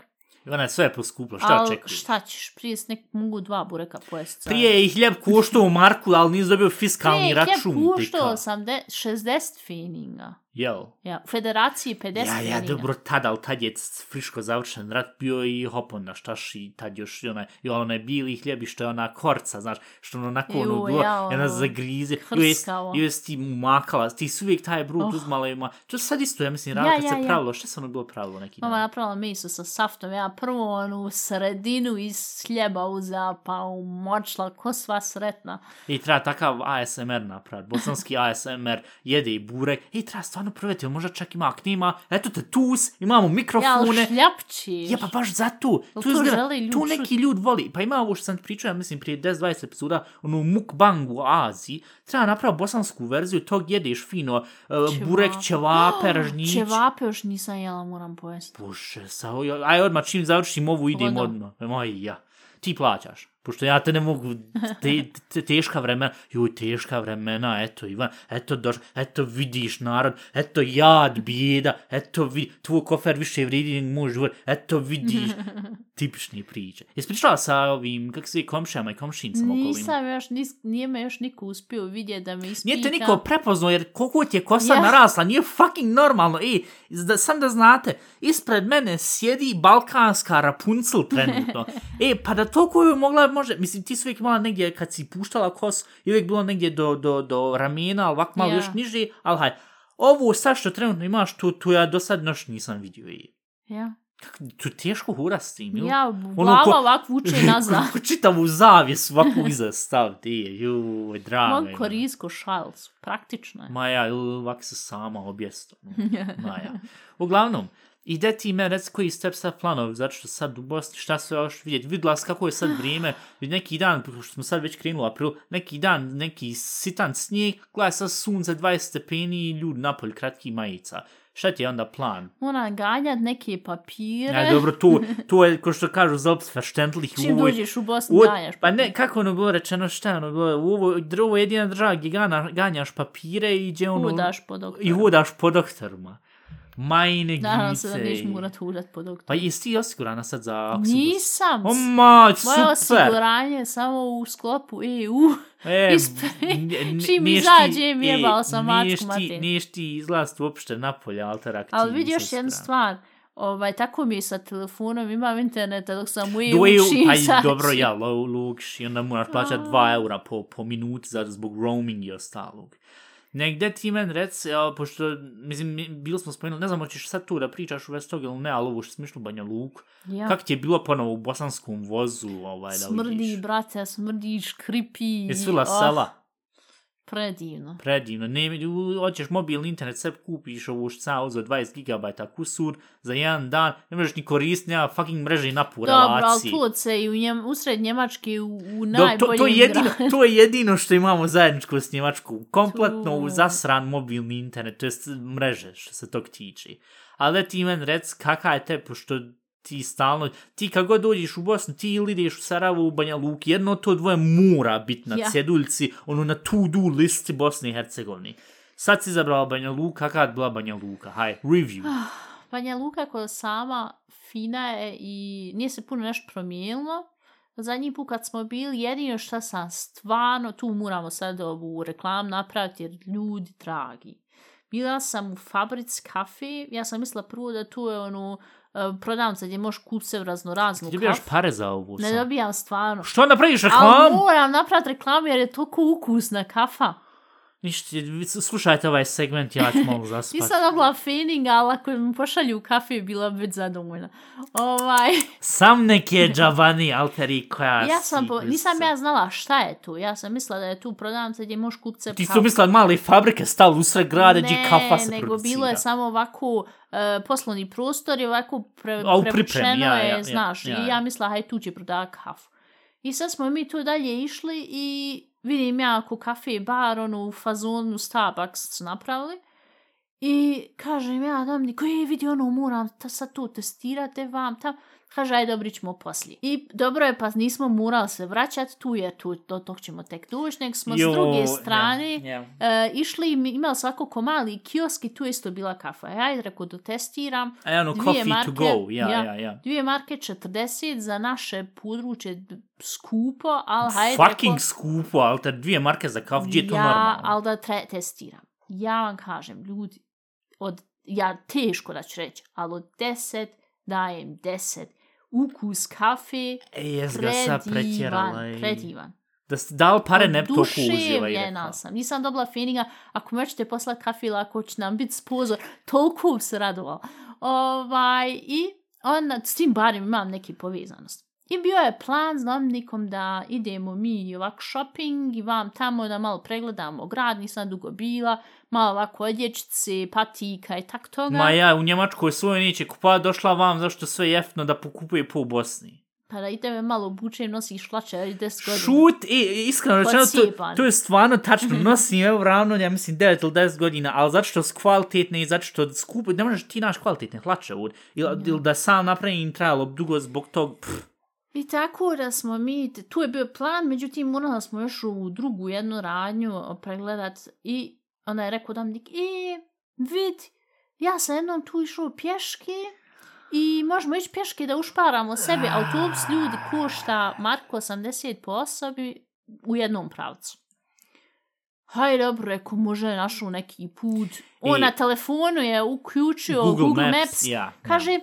I ona je sve poskupla, šta Al očekuješ? šta ćeš, prije s nek mogu dva bureka pojesti. Prije je i hljeb koštao u Marku, ali nisi dobio fiskalni Prije račun. hljeb dika. puštao sam de, 60 fininga. Jel? Ja, u federaciji 50 Ja, ja, marina. dobro, tad, ali tad je friško završen rat bio i hopon na štaš i tad još i onaj, i onaj bili hljeb i što je ona korca, znaš, što ono onako ono bilo, ja, ona ono, zagrize, hrskavo. i jesi ti makala, ti si uvijek taj brud Oh. uzmala i ma, to sad isto, ja mislim, Ja, rano kad ja, se ja. pravilo, šta se ono bilo pravilo neki Mama dan? napravila meso sa saftom, ja prvo onu sredinu iz hljeba uzela, pa umočila, ko sva sretna. I treba takav ASMR napraviti, bosanski ASMR, jede i burek, i treba stvarno provjeti, možda čak ima, ako nima, eto te tus, imamo Ja, ali mikrofone, šljapčiš. Ja, pa baš zato. Jel Tu, to izgleda, tu neki ljud voli. Pa ima ovo što sam ti pričao, ja mislim, prije 10-20 epizoda, onu mukbang u Aziji, treba napraviti bosansku verziju, tog jedeš fino, uh, burek, ćevape, ražnjić. Ćevape još nisam jela, moram pojesti. Bože, sa, aj odmah čim završim ovu idem odmah. Moj, ja. Ti plaćaš. Pošto ja te ne mogu, te, te, teška vremena, joj, teška vremena, eto, Ivan, eto, doš, eto, vidiš narod, eto, jad, bijeda, eto, vi, tvoj kofer više vridi nego moj život, eto, vidiš, tipični priče. Jesi pričala sa ovim, kak se komšijama i komšincama okolima? Nisam još, nis, nije me još niko uspio vidjeti da me ispita. Nije te niko prepoznao jer koliko ti je kosa Ja. narasla, nije fucking normalno. Ej, da, sam da znate, ispred mene sjedi balkanska Rapunzel trenutno. e, pa da to koju mogla, može, mislim, ti si uvijek imala negdje, kad si puštala kos, i uvijek bilo negdje do, do, do ramena, ali ovako malo Ja. još niže, ali haj, ovo sad što trenutno imaš, tu, tu ja do sad još nisam vidio. Ej. Ja, Kako, tu je teško hura s tim. ja Ono glava ko- ovako vuče nazad. Kako čitavu zavjes ovako iza staviti, ej, juj, drago. Mogu je, korisko šal, su praktično je. Maja, ili ovak se sama objesto. Maja. Uglavnom, ide ti me reci koji step step planovi, zato što sad u Bosni šta se još vidjeti. Vidjela si kako je sad vrijeme, neki dan, pošto smo sad već krenuli april, neki dan, neki sitan snijeg, gledaj sad sunce 20 stepeni i ljudi napolj kratki majica. Šta ti je onda plan? Moram ganjat neke papire. Ja, dobro, tu, tu je, ko što kažu, za obsverštentlih Čim ovoj dođeš u Bosnu, U, ganjaš pa ne, kako ono bilo rečeno, šta ono bilo, u ovo, ovo je jedina država gdje ganjaš papire i gdje ono... Hudaš po doktoru. I hudaš po doktorima. Majne Nadam se da gice. neš morat hudat po doktoru. Pa jesi ti osigurana sad za Oxybus? Nisam. O mać, Moje super. osiguranje je samo u sklopu EU. E, Ispre- n- n- čim izađem, ti- jebala e, sam mačku ti- mater. Niješ ti izlast uopšte napolje alteraktivni. Ali vidi još jednu stvar. Ovaj, tako mi je sa telefonom, imam interneta dok sam u EU čim izađem. dobro, ja, lo, lukiš, i onda moraš plaćati 2 eura po, po minuti za, zbog roaming i ostalog. Negde ti men rec, ja, pošto, mislim, mi- bili smo spomenuli, ne znam, hoćeš sad tu da pričaš u vezi toga ili ne, ali ovo što smišno Banja Luku. Ja. Kako ti je bilo ponovo u bosanskom vozu, ovaj, da Smrdi, vidiš? brate, smrdi, škripi. Je svila oh, sela, Predivno. predivno. Ne, u- hoćeš mobilni internet, sve kupiš ovu šca za 20 GB kusur za jedan dan, ne možeš ni koristiti, nema fucking mreže i napu Dobro, ali relaciji. tu se i u njem, usred Njemačke u, u Do, to, najboljim to, je jedino, to je jedino što imamo zajedničko s Njemačkom. Kompletno Tu. u zasran mobilni internet, to jest mreže što se tog tiče. Ali ti men rec kaka je te, pošto ti stalno, ti kad god dođeš u Bosnu, ti ili ideš u Sarajevo u Banja Luki, jedno to dvoje mora biti na Ja. cjeduljci, ono na to-do listi Bosne i Hercegovine. Sad si izabrala Banja Luka, je bila Banja Luka? Haj, review. Banja Luka koja sama fina je i nije se puno nešto promijenilo. Zadnji put kad smo bili, jedino što sam stvarno, tu moramo sad ovu reklam napraviti jer ljudi dragi. Bila sam u fabrici kafe, ja sam mislila prvo da tu je uh, prodavnica gdje možeš kupiti se razno raznu Ti dobijaš kafu. pare za ovo Ne sad. dobijam stvarno. Što napraviš Ali reklam? moram napraviti reklamu jer je toliko ukusna kafa. Ništa, slušajte ovaj segment, ja ću malo zaspati. Nisam dobila feeling, ali ako mi pošalju u kafe, bila bi već zadovoljna. Ovaj, Sam neke džabani alteri koja ja sam, po, nisam ja znala šta je tu. Ja sam mislila da je tu prodavnica gdje možeš kupiti se Ti su mislila male fabrike stavili u sred grada gdje kafa se nego producira. bilo je samo ovako uh, poslovni prostor i ovako pre, A, prevučeno pripremi, ja, je, ja, ja, znaš. ja, I ja. ja mislila, haj tu će prodavati kafu. I sad smo mi tu dalje išli i vidim ja ako kafe bar, ono, u fazonu Starbucks napravili. I kažem ja, dam niko, je vidi ono, moram ta sad tu testirati vam tam. Kaže, aj dobri ćemo poslije. I dobro je, pa nismo morali se vraćati tu, jer tu do tog ćemo tek doći, nego smo s druge strane Ja, ja. e, išli, imali svako ko mali kiosk i tu je isto bila kafa. Ja ajde, rekao, dotestiram. E, ono, Dvije coffee marke, to go, ja, ja. ja, ja. Dvije marke 40 za naše područje skupo, ali hajde. Fucking rekao, skupo, ali te dvije marke za kafu, gdje je to ja, normalno? ali da tre, testiram. Ja vam kažem, ljudi, od, ja teško da ću reći, ali od 10 dajem 10. Ukus kafe, E, jes ga sad pretjerala. predivan, i- predivan. Da ste dali pare, ne bi toliko uživa. i Oduševljena sam. Nisam dobila feelinga, ako mi hoćete poslati kafe ili ako će nam biti spozor, toliko se radovala. Ovaj, I onda s tim barem imam neke povezanost. I bio je plan s Dominikom da idemo mi ovako shopping i vam tamo da malo pregledamo grad, nisam dugo bila, malo ovako odječice, patika i tak toga. Ma ja, u Njemačkoj svoj neće kupa, došla vam zašto sve jeftino da pokupuje po Bosni. Pa da i tebe malo obučem, nosiš hlače, i 10 godina. Šut, i, iskreno rečeno, to, to je stvarno tačno, nosim evo ravno, ja mislim, 9 ili 10 godina, ali zato što su kvalitetne i zato što skupo, ne možeš ti naš kvalitetne hlače ovdje, ili, ili da sam napravim trebalo dugo zbog tog, pff, I tako da smo mi, tu je bio plan, međutim morala smo još u drugu jednu radnju pregledat i ona je rekao Dominik, e, vid, ja sam jednom tu išao pješke i možemo ići pješke da ušparamo sebi. Autobus ljudi košta Marko 80 po osobi u jednom pravcu. Hajde, dobro, rekao, može je našao neki put. On I- na telefonu je uključio Google, Google, Maps, Maps. ja, Kaže,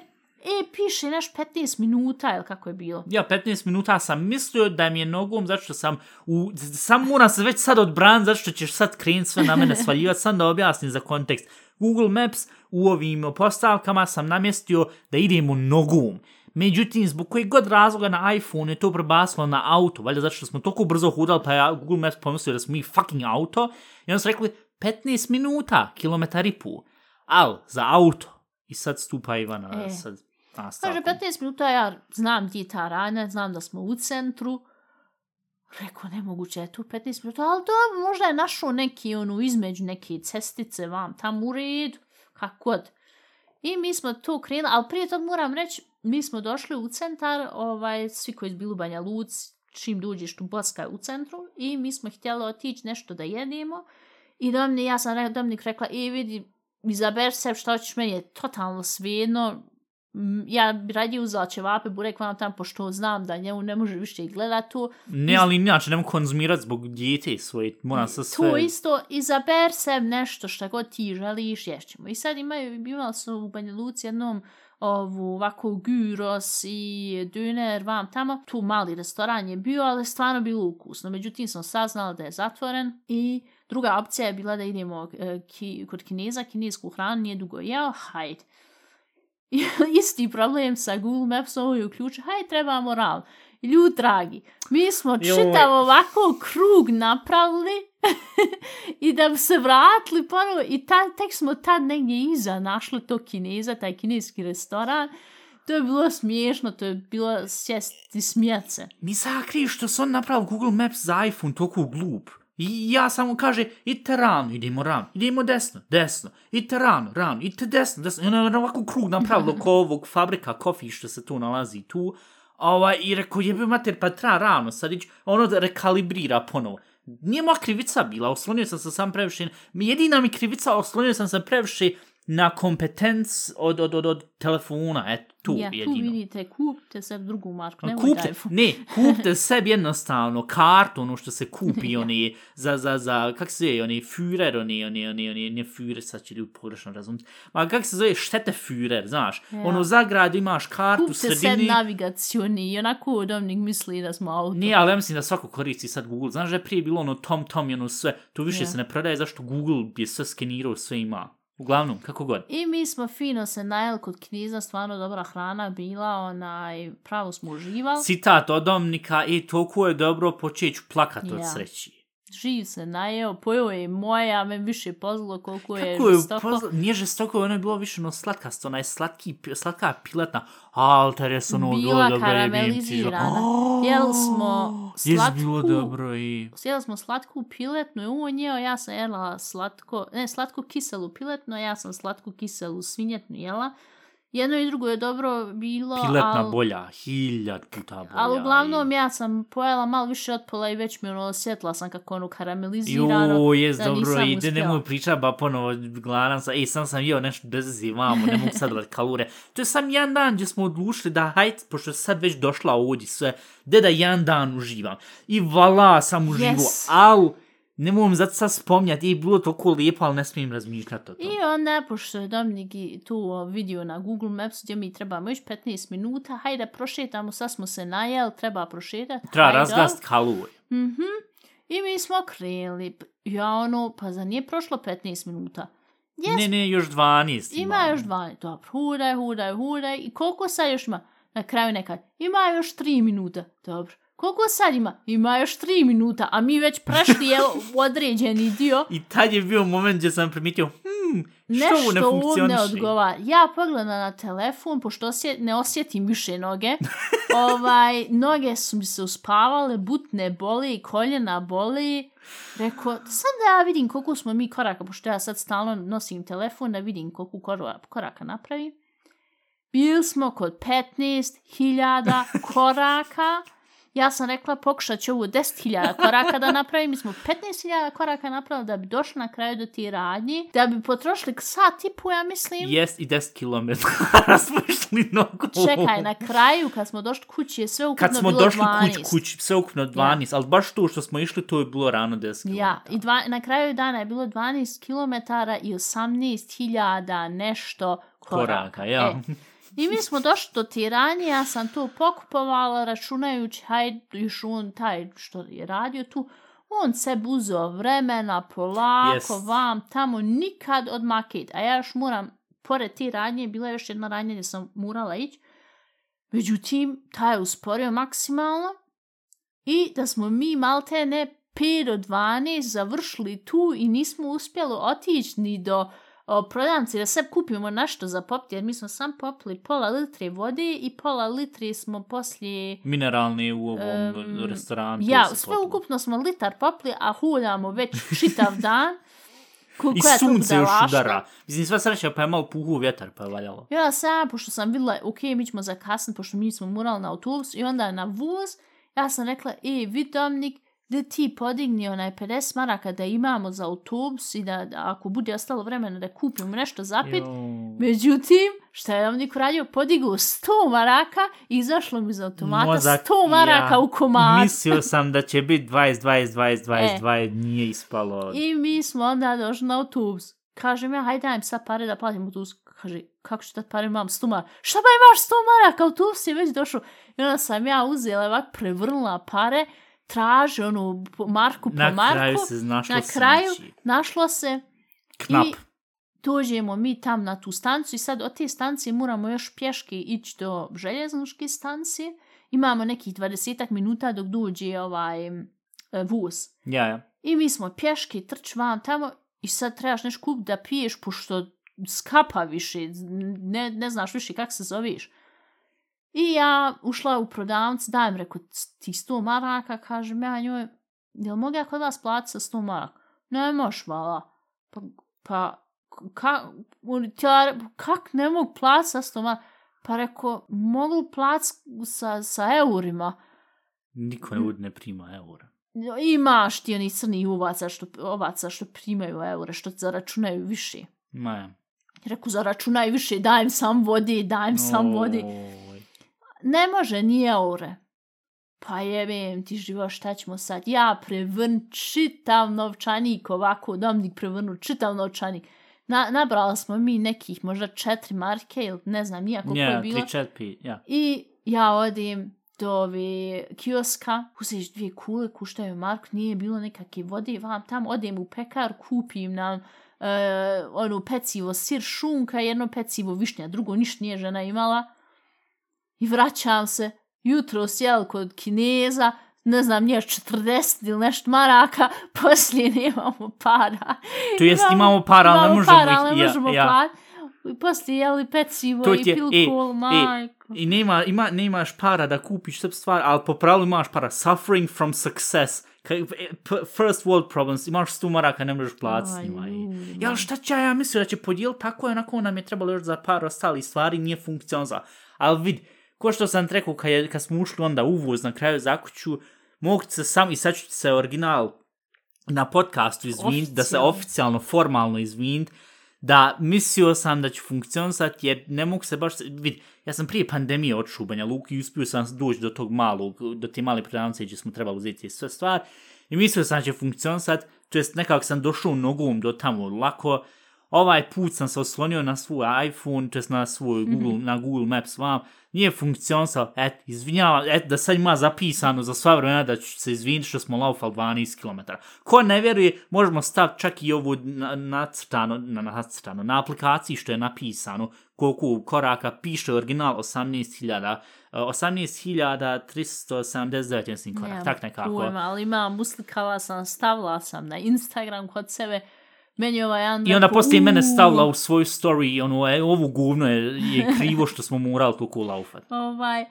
e, piše naš 15 minuta, ili kako je bilo. ja 15 minuta sam mislio da mi je nogom, zato što sam, u, sam moram se već sad odbran, zato što ćeš sad krenut sve na mene svaljivati, sam da objasnim za kontekst. Google Maps u ovim postavkama sam namjestio da idemo nogom. Međutim, zbog kojeg god razloga na iPhone je to prebasilo na auto, valjda zato što smo toliko brzo hudali, pa ja Google Maps pomislio da smo mi fucking auto, i onda su rekli 15 minuta, kilometar i pol. Al, za auto. I sad stupa Ivana, E. sad Kaže, nastavkom. 15 minuta, ja znam gdje je ta radnja, znam da smo u centru. Rekao, nemoguće je tu 15 minuta, ali dobro, možda je našao neki, onu, između neke cestice vam tam u redu, kako god. I mi smo tu krenuli, ali prije toga moram reći, mi smo došli u centar, ovaj, svi koji su bili u Banja Luci, čim dođeš tu Boska je u centru, i mi smo htjeli otići nešto da jedemo. I Dominik, ja sam re, Dominik rekla, e vidi, izaber se što hoćeš, meni je totalno svejedno, Mm, ja bi radije uzela ćevape, burek vam tam, pošto znam da njemu ne može više i gledat tu. Ne, ali inače nemoj konzumirati zbog dijete svoje, moram se sve... To isto, izaber se nešto što god ti želiš, ješćemo. I sad imaju, imali su u Banja Luci jednom ovu ovako gyros i döner vam tamo. Tu mali restoran je bio, ali stvarno bilo ukusno. Međutim, sam saznala da je zatvoren i druga opcija je bila da idemo e, ki, kod kineza, kinesku hranu, nije dugo jeo, hajde. Isti problem sa Google Mapsom i uključu, hajde trebamo ral. Ljud dragi, mi smo čitav ovako krug napravili i da bi se vratili ponovo i ta, tek smo tad negdje iza našli to kineza, taj kineski restoran. To je bilo smiješno, to je bilo sjesti smijat se. Mi sakri što su on napravili Google Maps za iPhone toliko glup. I ja samo kaže, idite rano, idemo rano, idemo desno, desno, idite rano, rano, idite desno, desno. I ono je ovako krug napravilo oko ovog fabrika kofi što se tu nalazi tu. Ovaj, I rekao, jebe mater, pa treba rano sad ići, ono da rekalibrira ponovo. Nije moja krivica bila, oslonio sam se sam previše, jedina mi krivica, oslonio sam se previše na kompetenc od, od, od, od telefona, eto, tu ja, tu jedino. vidite, kupite se drugu marku, Ma nemoj kupte, iPhone. ne, kupte sebi jednostavno kartu, ono što se kupi, oni, za, za, za, kak se zove, oni Führer, oni, oni, oni, oni, ne Führer, sad će ljudi pogrešno razumjeti, ma kak se zove, štete Führer, znaš, Ja. ono, za grad imaš kartu, u Kupite se sredini, navigacioni i onako Dominik misli da smo auto. nije, ali ja mislim da svako koristi sad Google, znaš da je prije bilo ono Tom Tom i ono sve, to više Ja. se ne prodaje, zašto Google je sve skenirao, sve ima, uglavnom, kako god. I mi smo fino se najeli kod knjiza, stvarno dobra hrana bila, onaj, pravo smo uživali. Citat od Dominika, e, toliko je dobro, počeću plakat od Ja. sreći. Živ se najeo, pojeo je i moja, me više pozlo koliko je Kako je, žestoko. pozna, nije žestoko, ono je bilo više ono slatkasto, onaj slatki, pi- slatka piletna, alter je ono bilo dobro karamelizirana. Jeli smo slatku- bilo dobro i... Sjeli smo slatku piletnu i on jeo, ja sam jela slatko, ne, slatko kiselu piletnu, ja sam slatku kiselu svinjetnu jela. Jedno i drugo je dobro bilo, Piletna al- bolja, hiljad puta bolja. Ali uglavnom i... ja sam pojela malo više od pola i već mi ono osjetila sam kako ono karamelizirano. Jo, jes da dobro, nisam ide, uspjela. nemoj priča, ba ponovo, gladan sam, ej, sam sam jeo nešto bez vamo, ne mogu sad gledat kalore. To je sam jedan dan gdje smo odlučili da, hajde, pošto sad već došla ovdje sve, da da jedan dan uživam. I vala sam uživo, Yes. al, ne mogu zato sad spomnjati, je bilo toliko lijepo, ali ne smijem razmišljati o tom. I onda, pošto je Dominik tu o, vidio na Google Maps gdje mi trebamo još 15 minuta, hajde prošetamo, sad smo se najeli, treba prošetati. Treba razgast kaluje. Mhm. I mi smo krenuli. Ja ono, pa za nije prošlo 15 minuta. Jes, Ne, ne, još 12 ima još 12. Dobro, huraj, huraj, huraj. I koliko sad još ima? Na kraju nekad. Ima još 3 minuta. Dobro. Koliko sad ima? Ima još 3 minuta, a mi već prešli je određeni dio. I tad je bio moment gdje sam primitio, hmm, što ovo ne Nešto ovom ne funkcioniše? odgovara. Ja pogledam na telefon, pošto osjet, ne osjetim više noge. ovaj, noge su mi se uspavale, butne boli, koljena boli. Rekao, sad da ja vidim koliko smo mi koraka, pošto ja sad stalno nosim telefon da vidim koliko kora- koraka napravim. Bili smo kod 15.000 koraka. Ja sam rekla pokušat ću ovu 10.000 koraka da napravim. Mi smo 15.000 koraka napravili da bi došli na kraju do ti radnji. Da bi potrošili sat i po, ja mislim. Jest i 10 km smo išli nogu. Čekaj, na kraju kad smo došli kući je sve ukupno Kad smo bilo došli 12. kuć, kuć, sve ukupno 12, ali baš to što smo išli, to je bilo rano 10 km. Ja, i dva, na kraju dana je bilo 12 km i 18.000 nešto koraka. Koraka, ja. E, I mi smo došli do tiranje, ja sam to pokupovala računajući, hajde, još on taj što je radio tu, on se uzeo vremena, polako, Yes. vam, tamo, nikad od maket. A ja još moram, pored ti radnje, bila je još jedna radnja gdje sam morala ići. Međutim, taj je usporio maksimalno i da smo mi malte ne 5 do 12 završili tu i nismo uspjeli otići ni do o, prodavnice da sve kupimo nešto za popiti, jer mi smo sam popili pola litre vode i pola litre smo poslije... Mineralni u ovom Em, restoranu. Ja, sve popilo. ukupno smo litar popili, a huljamo već čitav dan. Ko, I sunce još udara. Mislim, sva sreća pa je malo puhu vjetar pa je valjalo. Ja sam, pošto sam vidjela, ok, mi ćemo zakasniti, pošto mi smo morali na autobus i onda na voz, ja sam rekla, e, vid Da ti podigni onaj 50 maraka da imamo za autobus i da, da ako bude ostalo vremena da kupimo nešto zapit. Jo. Međutim, šta je Dominik uradio? Podigao 100 maraka i izašlo mi iz automata Mozak, 100 maraka ja u komad. Mislio sam da će biti 20, 20, 20, 20, E. 20, nije ispalo. I mi smo onda došli na autobus. Kažem ja, hajde dajem sad pare da platim autobus. Kaže, kako ću dati pare, imam 100 maraka. Šta ba imaš 100 maraka, autobus je već došao. I onda sam ja uzela, ovak prevrnula pare, traže onu marku po Na marku. kraju se našlo na kraju smeće. našlo se Knap. i dođemo mi tam na tu stancu i sad od te stancije moramo još pješke ići do željezničke stancije. Imamo nekih 20 minuta dok dođe ovaj voz. Ja, ja. I mi smo pješke, trč vam tamo i sad trebaš nešto kup da piješ, pošto skapa više, ne, ne znaš više kak se zoveš. I ja ušla u prodavnicu, dajem reko ti 100 maraka, kažem ja njoj, jel mogu ja kod vas platiti sa 100 maraka? Ne moš, hvala. Pa, pa ka, on htjela re- kak ne mogu platiti sa 100 maraka? Pa reko, mogu platiti sa, sa eurima. Niko ne, ne prima eura. Imaš ti oni crni ovaca što, ovaca što primaju eure, što zaračunaju više. Ma ja. Reku, zaračunaj više, dajem sam vode, dajem sam vode. Ne može, ni eure. Pa jebem ti živo, šta ćemo sad? Ja prevrn čitav novčanik, ovako, domnik prevrnu čitav novčanik. Na, nabrala smo mi nekih možda četiri marke ili ne znam nijako yeah, je Ja, bilo. 3, 4, ja. I ja odim do ove kioska, uzeš dvije kule, kuštaju marku, nije bilo nekakve vode, vam tamo odem u pekar, kupim nam uh, ono pecivo sir šunka, jedno pecivo višnja, drugo ništa nije žena imala. I vraćam se, jutro sjel kod kineza, ne znam, nije 40 ili nešto maraka, poslije nemamo para. To jest imamo para, ali ne imamo možemo para, ih... ne ja, možemo ja. platiti. I poslije jeli pecivo To i je- pilkul, e, e, majko. I nema, ima, nemaš para da kupiš sve stvari, ali po pravilu imaš para. Suffering from success. P- First world problems. Imaš 100 maraka, ne možeš platiti s njima. Ja, šta će ja mislio da će podijeliti tako je, onako nam je trebalo još za par ostali stvari, nije funkcionalno. Ali vid, ko što sam rekao, kad, je, kad smo ušli onda uvoz na kraju zakuću, mogu se sam, i sad ću se original na podcastu izviniti, da se Oficijalno. formalno izviniti, da mislio sam da ću funkcionisati, jer ne mogu se baš, vid, ja sam prije pandemije odšao u Banja Luku i uspio sam doći do tog malog, do te male prodavnice gdje smo trebali uzeti sve stvari, i mislio sam da će funkcionisati, to jest nekako sam došao nogom do tamo lako, ovaj put sam se oslonio na svoj iPhone, to jest na svoj Google, mm -hmm. na Google Maps vam, nije funkcionisao, et, izvinjava, et, da sad ima zapisano za sva vremena da ću se izviniti što smo laufali 12 km. Ko ne vjeruje, možemo staviti čak i ovu nacrtano, na, nacrtano, na aplikaciji što je napisano, koliko koraka piše original 18.000, 18.379, mislim, korak, tak nekako. Pujma, ali imam, uslikala sam, stavila sam na Instagram kod sebe, Meni ovaj jedan I onda poslije mene stavila u svoju story, ono, e, ovu guvno je, je krivo što smo morali toliko laufat. ovaj,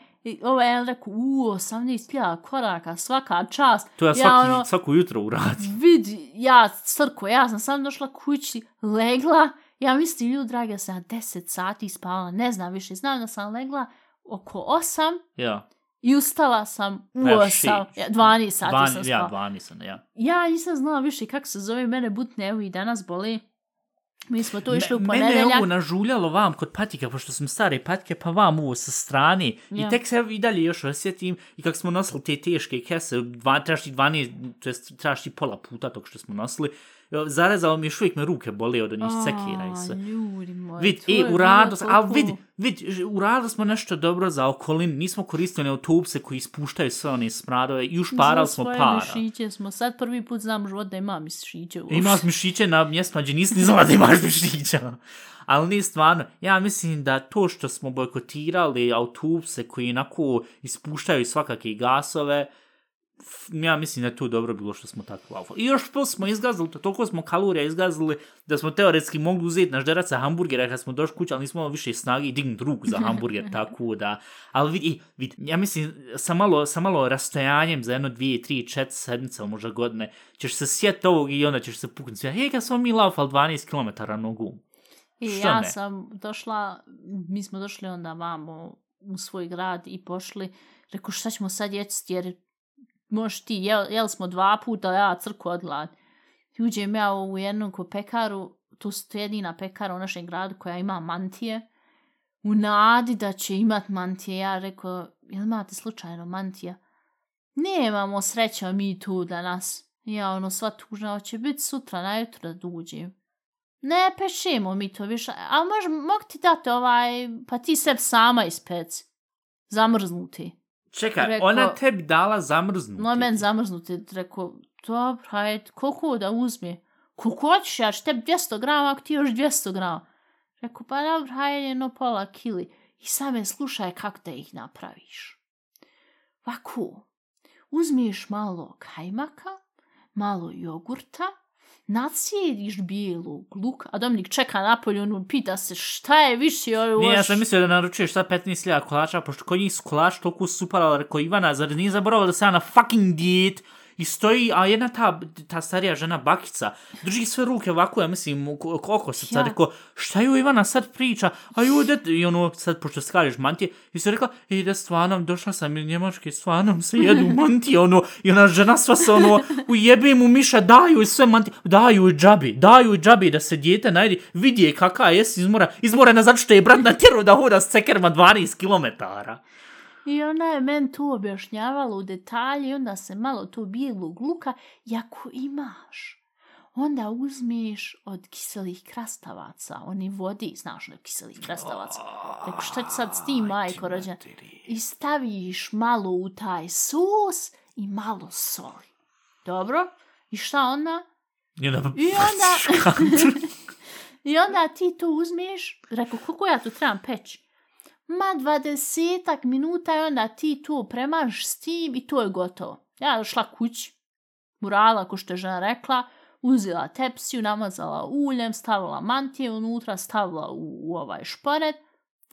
ovaj jedan rekao, u, 18.000 koraka, svaka čast. To ja, svaki, ja ono, svako jutro uradim. Vidi, ja, crko, ja sam sam došla kući, legla, ja mislim, ljudi dragi, sam 10 sati spavala, ne znam više, znam da sam legla oko 8. Ja. I ustala sam u ja, 8, ja, 12 sati 12, sam spala. Ja, 12 sam, ja. Ja nisam znala više kako se zove, mene butne, evo i danas boli. Mi smo tu išli u ponedeljak. Mene je ovo nažuljalo vam kod patika, pošto sam stare patike, pa vam ovo sa strane. Ja. I tek se i dalje još osjetim i kako smo nosili te teške kese, dva, trebaš 12, to jest trebaš ti pola puta tog što smo nosili, zarezalo mi još uvijek me ruke boli od onih sekira i sve. Ljudi moji, vid, i u radu, ali vid, vid, u radu smo nešto dobro za okolin, nismo koristili autobuse koji ispuštaju sve one smradove i ušparali smo para. Mišiće smo, sad prvi put znam život da ima mišiće. Imaš mišiće na mjestima gdje nisi ni znala da imaš mišića. Ali nije stvarno, ja mislim da to što smo bojkotirali autobuse koji inako ispuštaju svakake gasove, ja mislim da je to dobro bilo što smo tako laufali. I još plus smo izgazili, to toliko smo kalorija izgazili da smo teoretski mogli uzeti naš deraca hamburgera kad smo došli kuća, ali nismo više snagi i dignuti ruku za hamburger, tako da. Ali vidi, vidi, ja mislim, sa malo, sa malo rastojanjem za jedno, dvije, tri, četiri sedmice, možda godine, ćeš se sjetiti ovog i onda ćeš se puknuti sve. Hej, kad smo mi laufali 12 km nogu. I Što ja ne? sam došla, mi smo došli onda vamo u svoj grad i pošli, rekao šta ćemo sad jesti jer možeš ti, jel, jel smo dva puta, ja crku od glad. I uđem ja u jednu ko pekaru, tu je jedina pekara u našem gradu koja ima mantije. U nadi da će imat mantije, ja rekao, jel imate slučajno mantija? Nemamo sreća mi tu danas. Ja ono, sva tužna, će biti sutra najutro da uđem. Ne pešemo mi to više, a možda mog ti dati ovaj, pa ti seb sama ispec. Zamrznuti. Čekaj, rekao, ona tebi dala zamrznuti. No, men zamrznuti. Rekao, dobro, hajde, koliko da uzme? Koliko hoćeš, ja ću tebi 200 grama, ako ti još 200 grama. Rekao, pa dobro, hajde, jedno pola kili. I same slušaj kako da ih napraviš. Ovako, uzmiješ malo kajmaka, malo jogurta, nacijediš bijelu luk, a Dominik čeka napolju, on pita se šta je više ovo... Nije, ja sam mislio da naručuješ sad 15.000 kolača, pošto koji njih su kolač toliko super, ali rekao Ivana, zar nije zaboravio da se na fucking dijet, I stoji, a jedna ta, ta starija žena, bakica, drži sve ruke ovako, ja mislim, koliko se sad, ja. rekao, šta ju Ivana sad priča? A ju, det, i ono, sad, pošto se kažeš mantije, i se rekla, da stvarno, došla sam iz Njemačke, stvarno se jedu mantije, ono, i ona žena sva se, ono, ujebe mu miša, daju i sve mantije, daju i džabi, daju i džabi da se dijete najdi, vidi je kaka jes izmora, izmora zato što je brat na tjeru da hoda s cekerma 12 kilometara. I ona je men tu objašnjavala u detalje i onda se malo tu bijelu gluka. I ako imaš, onda uzmiješ od kiselih krastavaca, oni vodi, znaš od kiselih krastavaca. Tako šta će sad s tim, majko rođena? I staviš malo u taj sus i malo soli. Dobro? I šta onda? I onda... I onda, I onda ti to uzmiješ, rekao, koliko ja tu trebam peći? Ma dvadesetak minuta i onda ti to premaš s tim i to je gotovo. Ja došla kući, murala, ko što je žena rekla, uzela tepsiju, namazala uljem, stavila mantije unutra, stavila u, u ovaj šporet,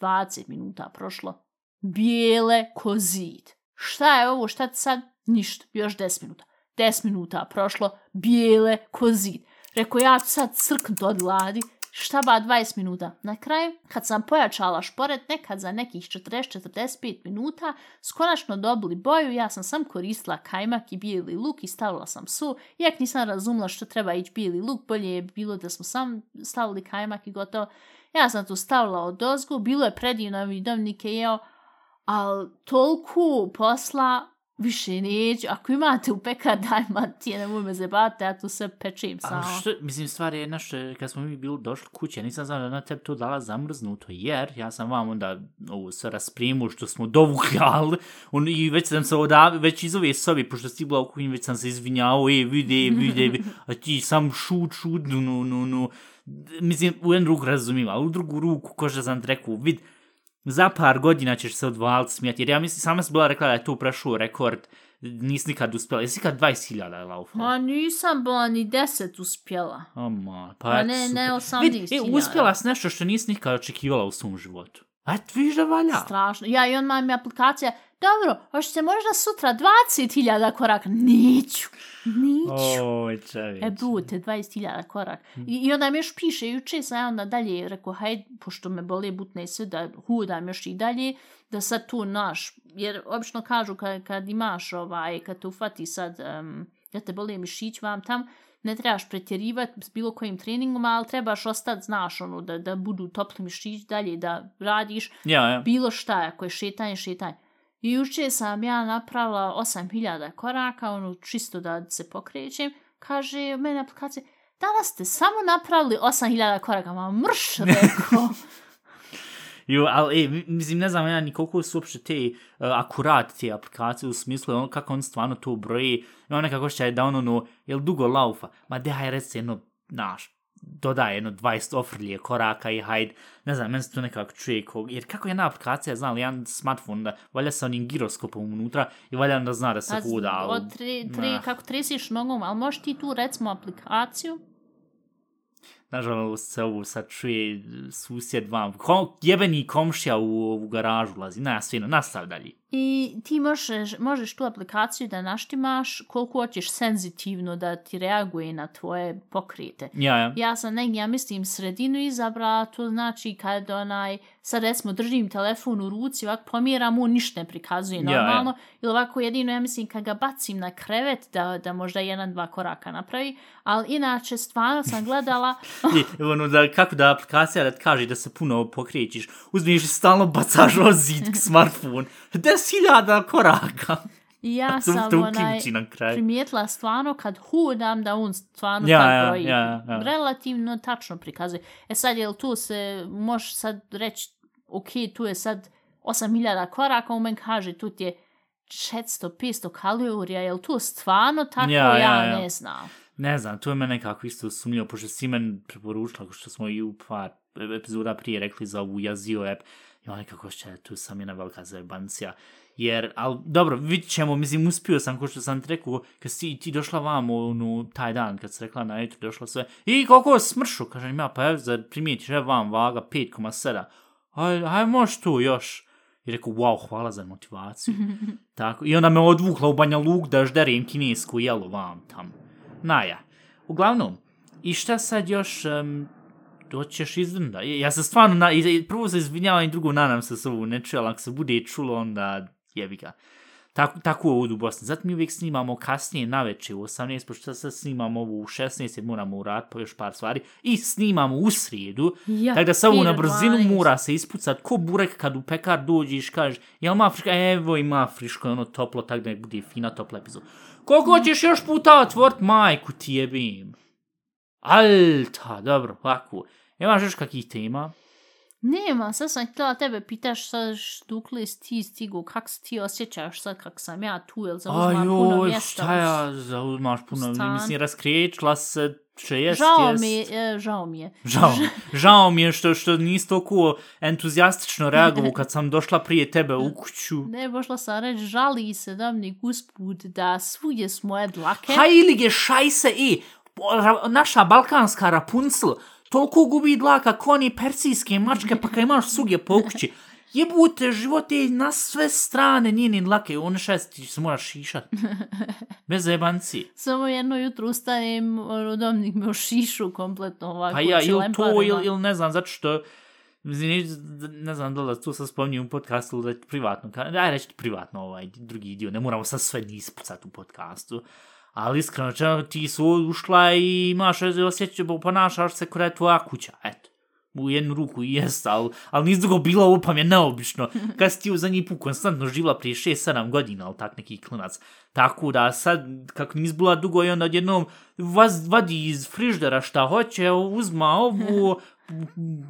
20 minuta prošlo, bijele ko zid. Šta je ovo, šta ti sad? Ništa, još 10 minuta. 10 minuta prošlo, bijele ko zid. Rekao, ja sad crknut od gladi, šta ba 20 minuta. Na kraju, kad sam pojačala šporet, nekad za nekih 40-45 minuta, skonačno dobili boju, ja sam sam koristila kajmak i bijeli luk i stavila sam su. Iak nisam razumla što treba ići bijeli luk, bolje je bilo da smo sam stavili kajmak i gotovo. Ja sam tu stavila od ozgu, bilo je predivno, mi domnike jeo, ali toliko posla više neću. Ako imate u pekar, daj Matije, nemoj me zebate, ja tu sve pečim A samo. što, mislim, stvar je našto, kad smo mi bili došli kuće, nisam znao da na tebi to dala zamrznuto, jer ja sam vam onda ovu sve rasprimu što smo dovukli, ali on, i već sam se odav, već iz ove sobi, pošto si bila u kuhinji, već sam se izvinjao, e, vide, vide, a ti sam šut, šut, no, no, no, no. Mislim, u jednu ruku razumijem, ali u drugu ruku, ko što sam ti rekao, vid, za par godina ćeš se odvaliti smijati, jer ja mislim, sama sam bila rekla da je to prešao rekord, nisi nikad uspjela, jesi ikad 20.000 laufala? Ma nisam bila ni deset uspjela. Ama, pa Ma ne, ne, super. 18 Vidi, e, hiljada. uspjela si nešto što nisi nikad očekivala u svom životu. Eto, vidiš da valja. Strašno. Ja i on mam mi aplikacija. Dobro, hoćete možda sutra 20.000 koraka? Neću. Neću. Oj, čovječ. E, bute, 20.000 korak. I, I onda mi još piše, juče sam ja onda dalje rekao, hajde, pošto me bole butne i sve, da hudam još i dalje, da sad tu naš, jer obično kažu kad, kad imaš ovaj, kad te ufati sad, um, da te bole mišić vam tam, ne trebaš pretjerivati s bilo kojim treningom, ali trebaš ostati, znaš, ono, da, da budu topli mišić dalje, da radiš Ja, ja. bilo šta, ako je šetanje, šetanje. I juče sam ja napravila 8000 koraka, ono, čisto da se pokrećem. Kaže, mene aplikacija, danas ste samo napravili 8000 koraka, ma mrš, rekao. Jo, ali, e, mi- mislim, ne znam ja ni koliko su uopšte te uh, akurat te aplikacije u smislu ono, kako on stvarno to broji. Ima nekako što je da ono, ono, jel dugo laufa? Ma de, haj, reci jedno, naš, dodaje jedno 20 ofrlije koraka i hajde, ne znam, meni se to nekako čuje ko, jer kako jedna aplikacija, znam li, jedan smartphone, da valja sa onim giroskopom unutra i valja da zna da se Pazi, huda, ali... od tre, tre, nah. kako tresiš nogom, ali možeš ti tu recimo aplikaciju, Nažalost se ovo sad čuje susjed vam, kom, jebeni komšija u, u garažu ulazi, na svino, nastav dalje. I ti možeš, možeš tu aplikaciju da naštimaš koliko hoćeš senzitivno da ti reaguje na tvoje pokrete. Ja, ja. Ja sam negdje, ja mislim, sredinu izabrala, to znači kad onaj, sad recimo držim telefon u ruci, ovako pomjeram, on ništa ne prikazuje Ja, ja. normalno, ili ovako jedino, ja mislim, kad ga bacim na krevet, da, da možda jedan, dva koraka napravi, ali inače, stvarno sam gledala, I, ono, da, kako da aplikacija da kaže da se puno pokrećiš, uzmiješ i stalno bacaš o zid smartphone, 10.000 koraka. i ja To sam te onaj, na primijetila stvarno kad hudam da on stvarno Ja, ja, ja, ja, ja. Relativno tačno prikazuje. E sad, jel tu se, možeš sad reći, ok, tu je sad 8000 koraka, on meni kaže, tu ti je 400-500 kalorija, jel to stvarno tako? Ja, Ja, ja, ja. ne znam. Ne znam, to je mene nekako isto sumnjivo, pošto si men preporučila, što smo i u par epizoda prije rekli za ovu Yazio app, i on nekako še, tu sam jedna velika zajebancija. Jer, ali dobro, vidit ćemo, mislim, uspio sam, ko što sam ti rekao, kad si ti došla vamo, ono, taj dan, kad si rekla na jutro, došla sve, i koliko smršu, kažem ja, pa zar primijetiš, evo vam, vaga 5,7, aj, aj, možeš tu još. I rekao, wow, hvala za motivaciju. Tako, I onda me odvukla u Banja Luk da žderim kinesku jelo vam tamo. Naja. Uglavnom, i šta sad još... Um, doćeš izdrnda. Ja se stvarno, na, prvo se izvinjavam i drugo nadam se s ovu ne čujem, ali ako se bude čulo, onda jebi ga. Tako, tako je ovdje u Bosni. Zato mi uvijek snimamo kasnije na večer u 18, pošto sad snimamo ovu u 16, jer moramo uraditi po još par stvari. I snimamo u srijedu. Ja, tako da ovo na brzinu 12. mora se ispucat. Ko burek kad u pekar dođeš, kažeš, jel ima friška? Evo ima friško, ono toplo, tako da nek bude fina topla epizod. Koliko ćeš još puta otvort majku ti jebim? Alta, dobro, ovako. Imaš još kakih tema? Nema, sad sam htjela tebe pitaš sad dokle si ti stigu, kak se ti osjećaš sad kak sam ja tu, jel zauzmam puno Ajoj, mjesta. šta ja zauzmaš puno, stan. mislim, raskriječila se, će jest, Žao jest. mi je, e, žao mi je. Žao, žao mi je što, što nisi toliko entuzijastično reagovao kad sam došla prije tebe u kuću. Ne, bošla sam reći, žali se da mi usput da svugdje su moje dlake. Hajlige šajse i naša balkanska Rapunzel toliko gubi dlaka ko oni persijske mačke pa kad imaš suge po kući. Jebute, život je na sve strane njeni dlake, one šest ti se moraš šišat. Bez jebanci. Samo jedno jutro ustajem, Dominik me ošišu kompletno ovako. Pa ja, ili to, ili, ili ne znam, zato što, neću- ne znam da li tu sam spominju u podcastu da privatno, ka- aj reći privatno ovaj drugi dio, ne moramo sad sve ni ispucati u podcastu, ali iskreno, čemu ti su ušla i imaš osjećaj, ponašaš se koja je tvoja kuća, eto. u jednu ruku i jest, ali, ali nis drugo bilo pa mi je neobično. Kad si ti u zadnji put konstantno živla prije 6-7 godina, ali tak neki klinac. Tako da sad, kako nis bila dugo i onda odjednom vas, vadi iz friždera šta hoće, uzma ovu,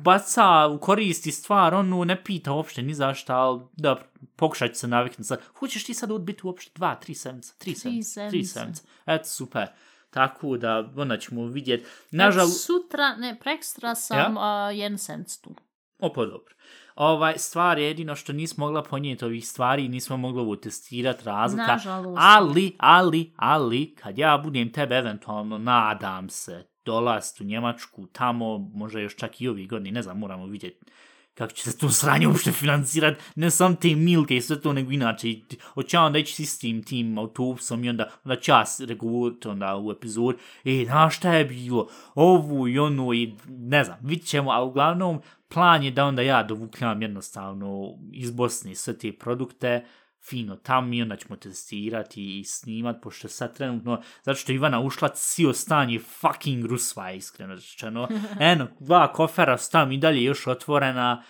baca, koristi stvar, onu ne pita uopšte ni za šta, ali da pokušat ću se naviknuti sad. Hoćeš ti sad odbiti uopšte dva, tri sedmice, tri sedmice, tri sedmice. Eto, super. Tako da, onda ćemo vidjeti. Nažal... Sutra, ne, prekstra sam ja? uh, jedan senc tu. Opa, dobro. Ovaj, stvar je jedino što nismo mogla ponijeti ovih stvari i nismo mogli ovo testirati razlika. Nažalost. Ali, ali, ali, kad ja budem tebe eventualno, nadam se, dolast u Njemačku, tamo, može još čak i ovih godini, ne znam, moramo vidjeti kako će se to sranje uopšte financirat, ne sam te milke i sve to, nego inače, hoće onda ići s tim, tim autobusom i onda, onda čas regulirati onda u epizod, e, na šta je bilo, ovu i onu i ne znam, vidit ćemo, a uglavnom, plan je da onda ja dovukljam jednostavno iz Bosne sve te produkte, fino tam i onda ćemo testirati i snimat, pošto sad trenutno, zato što Ivana ušla, cio stan je fucking rusva, iskreno rečeno. Eno, dva kofera stam i dalje još otvorena.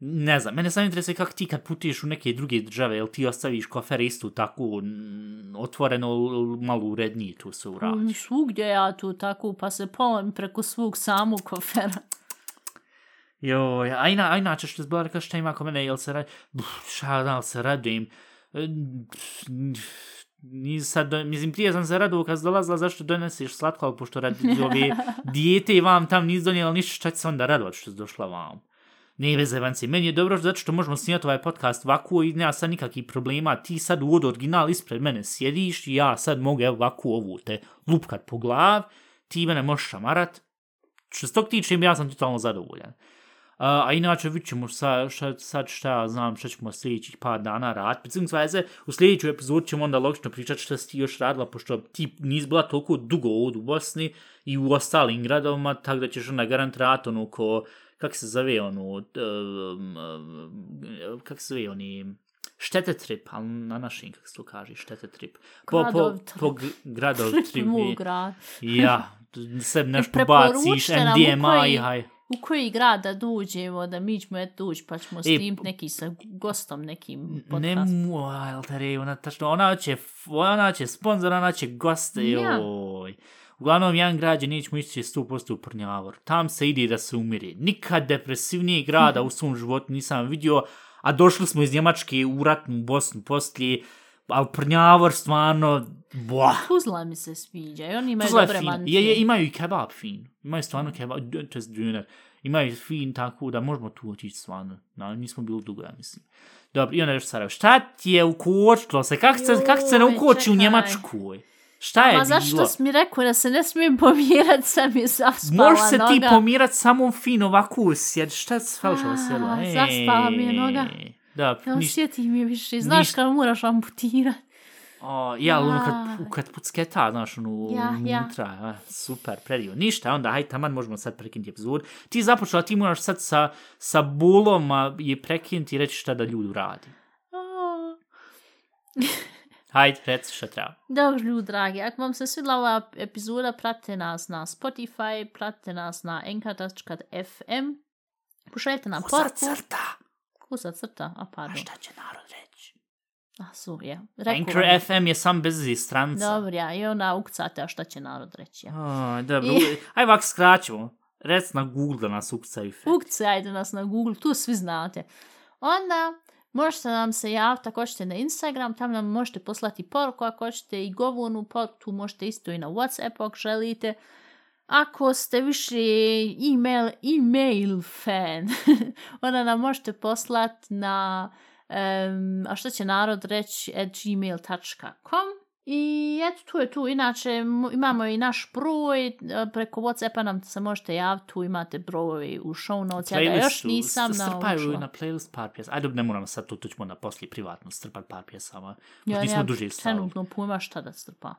Ne znam, mene sam interesuje kako ti kad putuješ u neke druge države, jel ti ostaviš kofer istu tako otvoreno, malo urednije tu se uradiš? Mm, svugdje ja tu tako, pa se polam preko svog samog kofera. Jo, a, ina, a inače što zbog rekao šta ima ko mene, jel se radi, šta da se radim, ni sad, mislim, prije sam se radovao kad dolazila zašto doneseš slatko, ali pošto radi ove dijete i vam tam nis donijela ništa, šta će se onda radovat što je došla vam? Ne veze, vanci, meni je dobro zato što možemo snijati ovaj podcast ovako i nema sad nikakvih problema, ti sad u od original ispred mene sjediš i ja sad mogu evo ovako ovu te lupkat po glav, ti mene možeš šamarat, što s tog tiče ja sam totalno zadovoljan. A, a inače vidit ćemo sa, šta, sad šta ja znam šta ćemo sljedećih par dana rad. Pecim sveze, u sljedeću epizodu ćemo onda logično pričati šta si ti još radila, pošto ti nis bila toliko dugo ovdje u Bosni i u ostalim gradovima, tako da ćeš onda garant rad ono ko, kak se zove ono, um, um, kak se zove oni, štete trip, ali na našim, kako se to kaže, štete trip. Po, po, po gradov trip. Ja, sve nešto baciš, NDMA i haj u koji grad da dođemo, da mi ćemo eto ući, pa ćemo e, neki sa gostom, nekim podcast. Ne mu, altere, ona, tačno, ona će, ona će sponsor, ona će goste, ja. joj. Uglavnom, jedan grad je nećemo ići 100% u Prnjavor. Tam se ide da se umiri. Nikad depresivnije grada u svom životu nisam vidio, a došli smo iz Njemačke u ratnu Bosnu poslije, ali Prnjavor stvarno, boah. Tuzla mi se sviđa i oni imaju Tuzla dobre mantije. Je, je, imaju i kebab fin. Imaju stvarno kebab, to je džuner. Imaju fin tako da možemo tu otići stvarno. No, nismo bili dugo, ja mislim. Dobro, i onda još Sarajevo. Šta ti je ukočilo se? Kako se, kak se ne ukoči u Njemačku? Šta je Ma bilo? zašto si mi rekao da se ne smijem pomirat, sam je zaspala Možeš se noga. ti pomirat samo fin ovako usjed. Šta se falšalo sjelo? Zaspala mi je noga. Da, ne osjeti mi više. Znaš niš... kad moraš amputirati. O, ja, ono kad, kad pucketa, znaš, ono, ja, unutra, ja. super, predio. Ništa, onda, hajde, taman, možemo sad prekinuti epizod. Ti započela, ti moraš sad sa, sa bulom je prekinuti i reći šta da ljudi radi. Hajde, reci šta treba. Dobro, ljudi dragi, ako vam se svidla ova epizoda, pratite nas na Spotify, pratite nas na enka.fm, pošaljite nam porku. Kusa crta. Kusa crta, a pardon. A šta će narod reći? A su, je. Anchor vam. FM je sam bez stranca. Dobro, ja, i ona ukcate, a šta će narod reći. Ja. A, dobro, I... aj ovak skraćemo. Rec na Google da nas ukcaju. Ukcajte nas na Google, tu svi znate. Onda, možete nam se javiti ako hoćete na Instagram, tam nam možete poslati poruku ako hoćete i govornu poruku, možete isto i na Whatsapp ako želite. Ako ste više email, email fan, onda nam možete poslati na um, a što će narod reći at gmail.com i eto tu je tu, inače imamo i naš broj, e, preko Whatsappa nam se možete javiti, tu imate broj u show notes, ja ga još nisam naučila. Strpaju na playlist par pjesa, ajde ne moramo sad tu, tu ćemo na poslije privatno strpati par pjesama, ja, nismo ja, duže stavili. Trenutno pojma šta da strpa.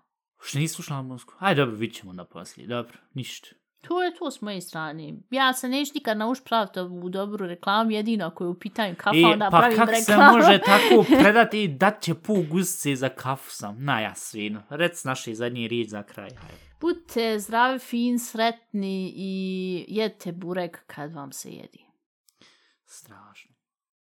Što nisi slušala muziku? Ajde, dobro, vidit ćemo na poslije, dobro, ništa. To je to s moje strane. Ja se neću nikad nauč praviti u dobru reklamu, jedino ako je u pitanju kafa, e, onda pa pravim reklamu. Pa kako se može tako predati i dat će pol gusce za kafu sam? Na ja svino. Rec naše zadnje riječ za kraj. Budite zdravi, fin, sretni i jedite burek kad vam se jedi. Strašno.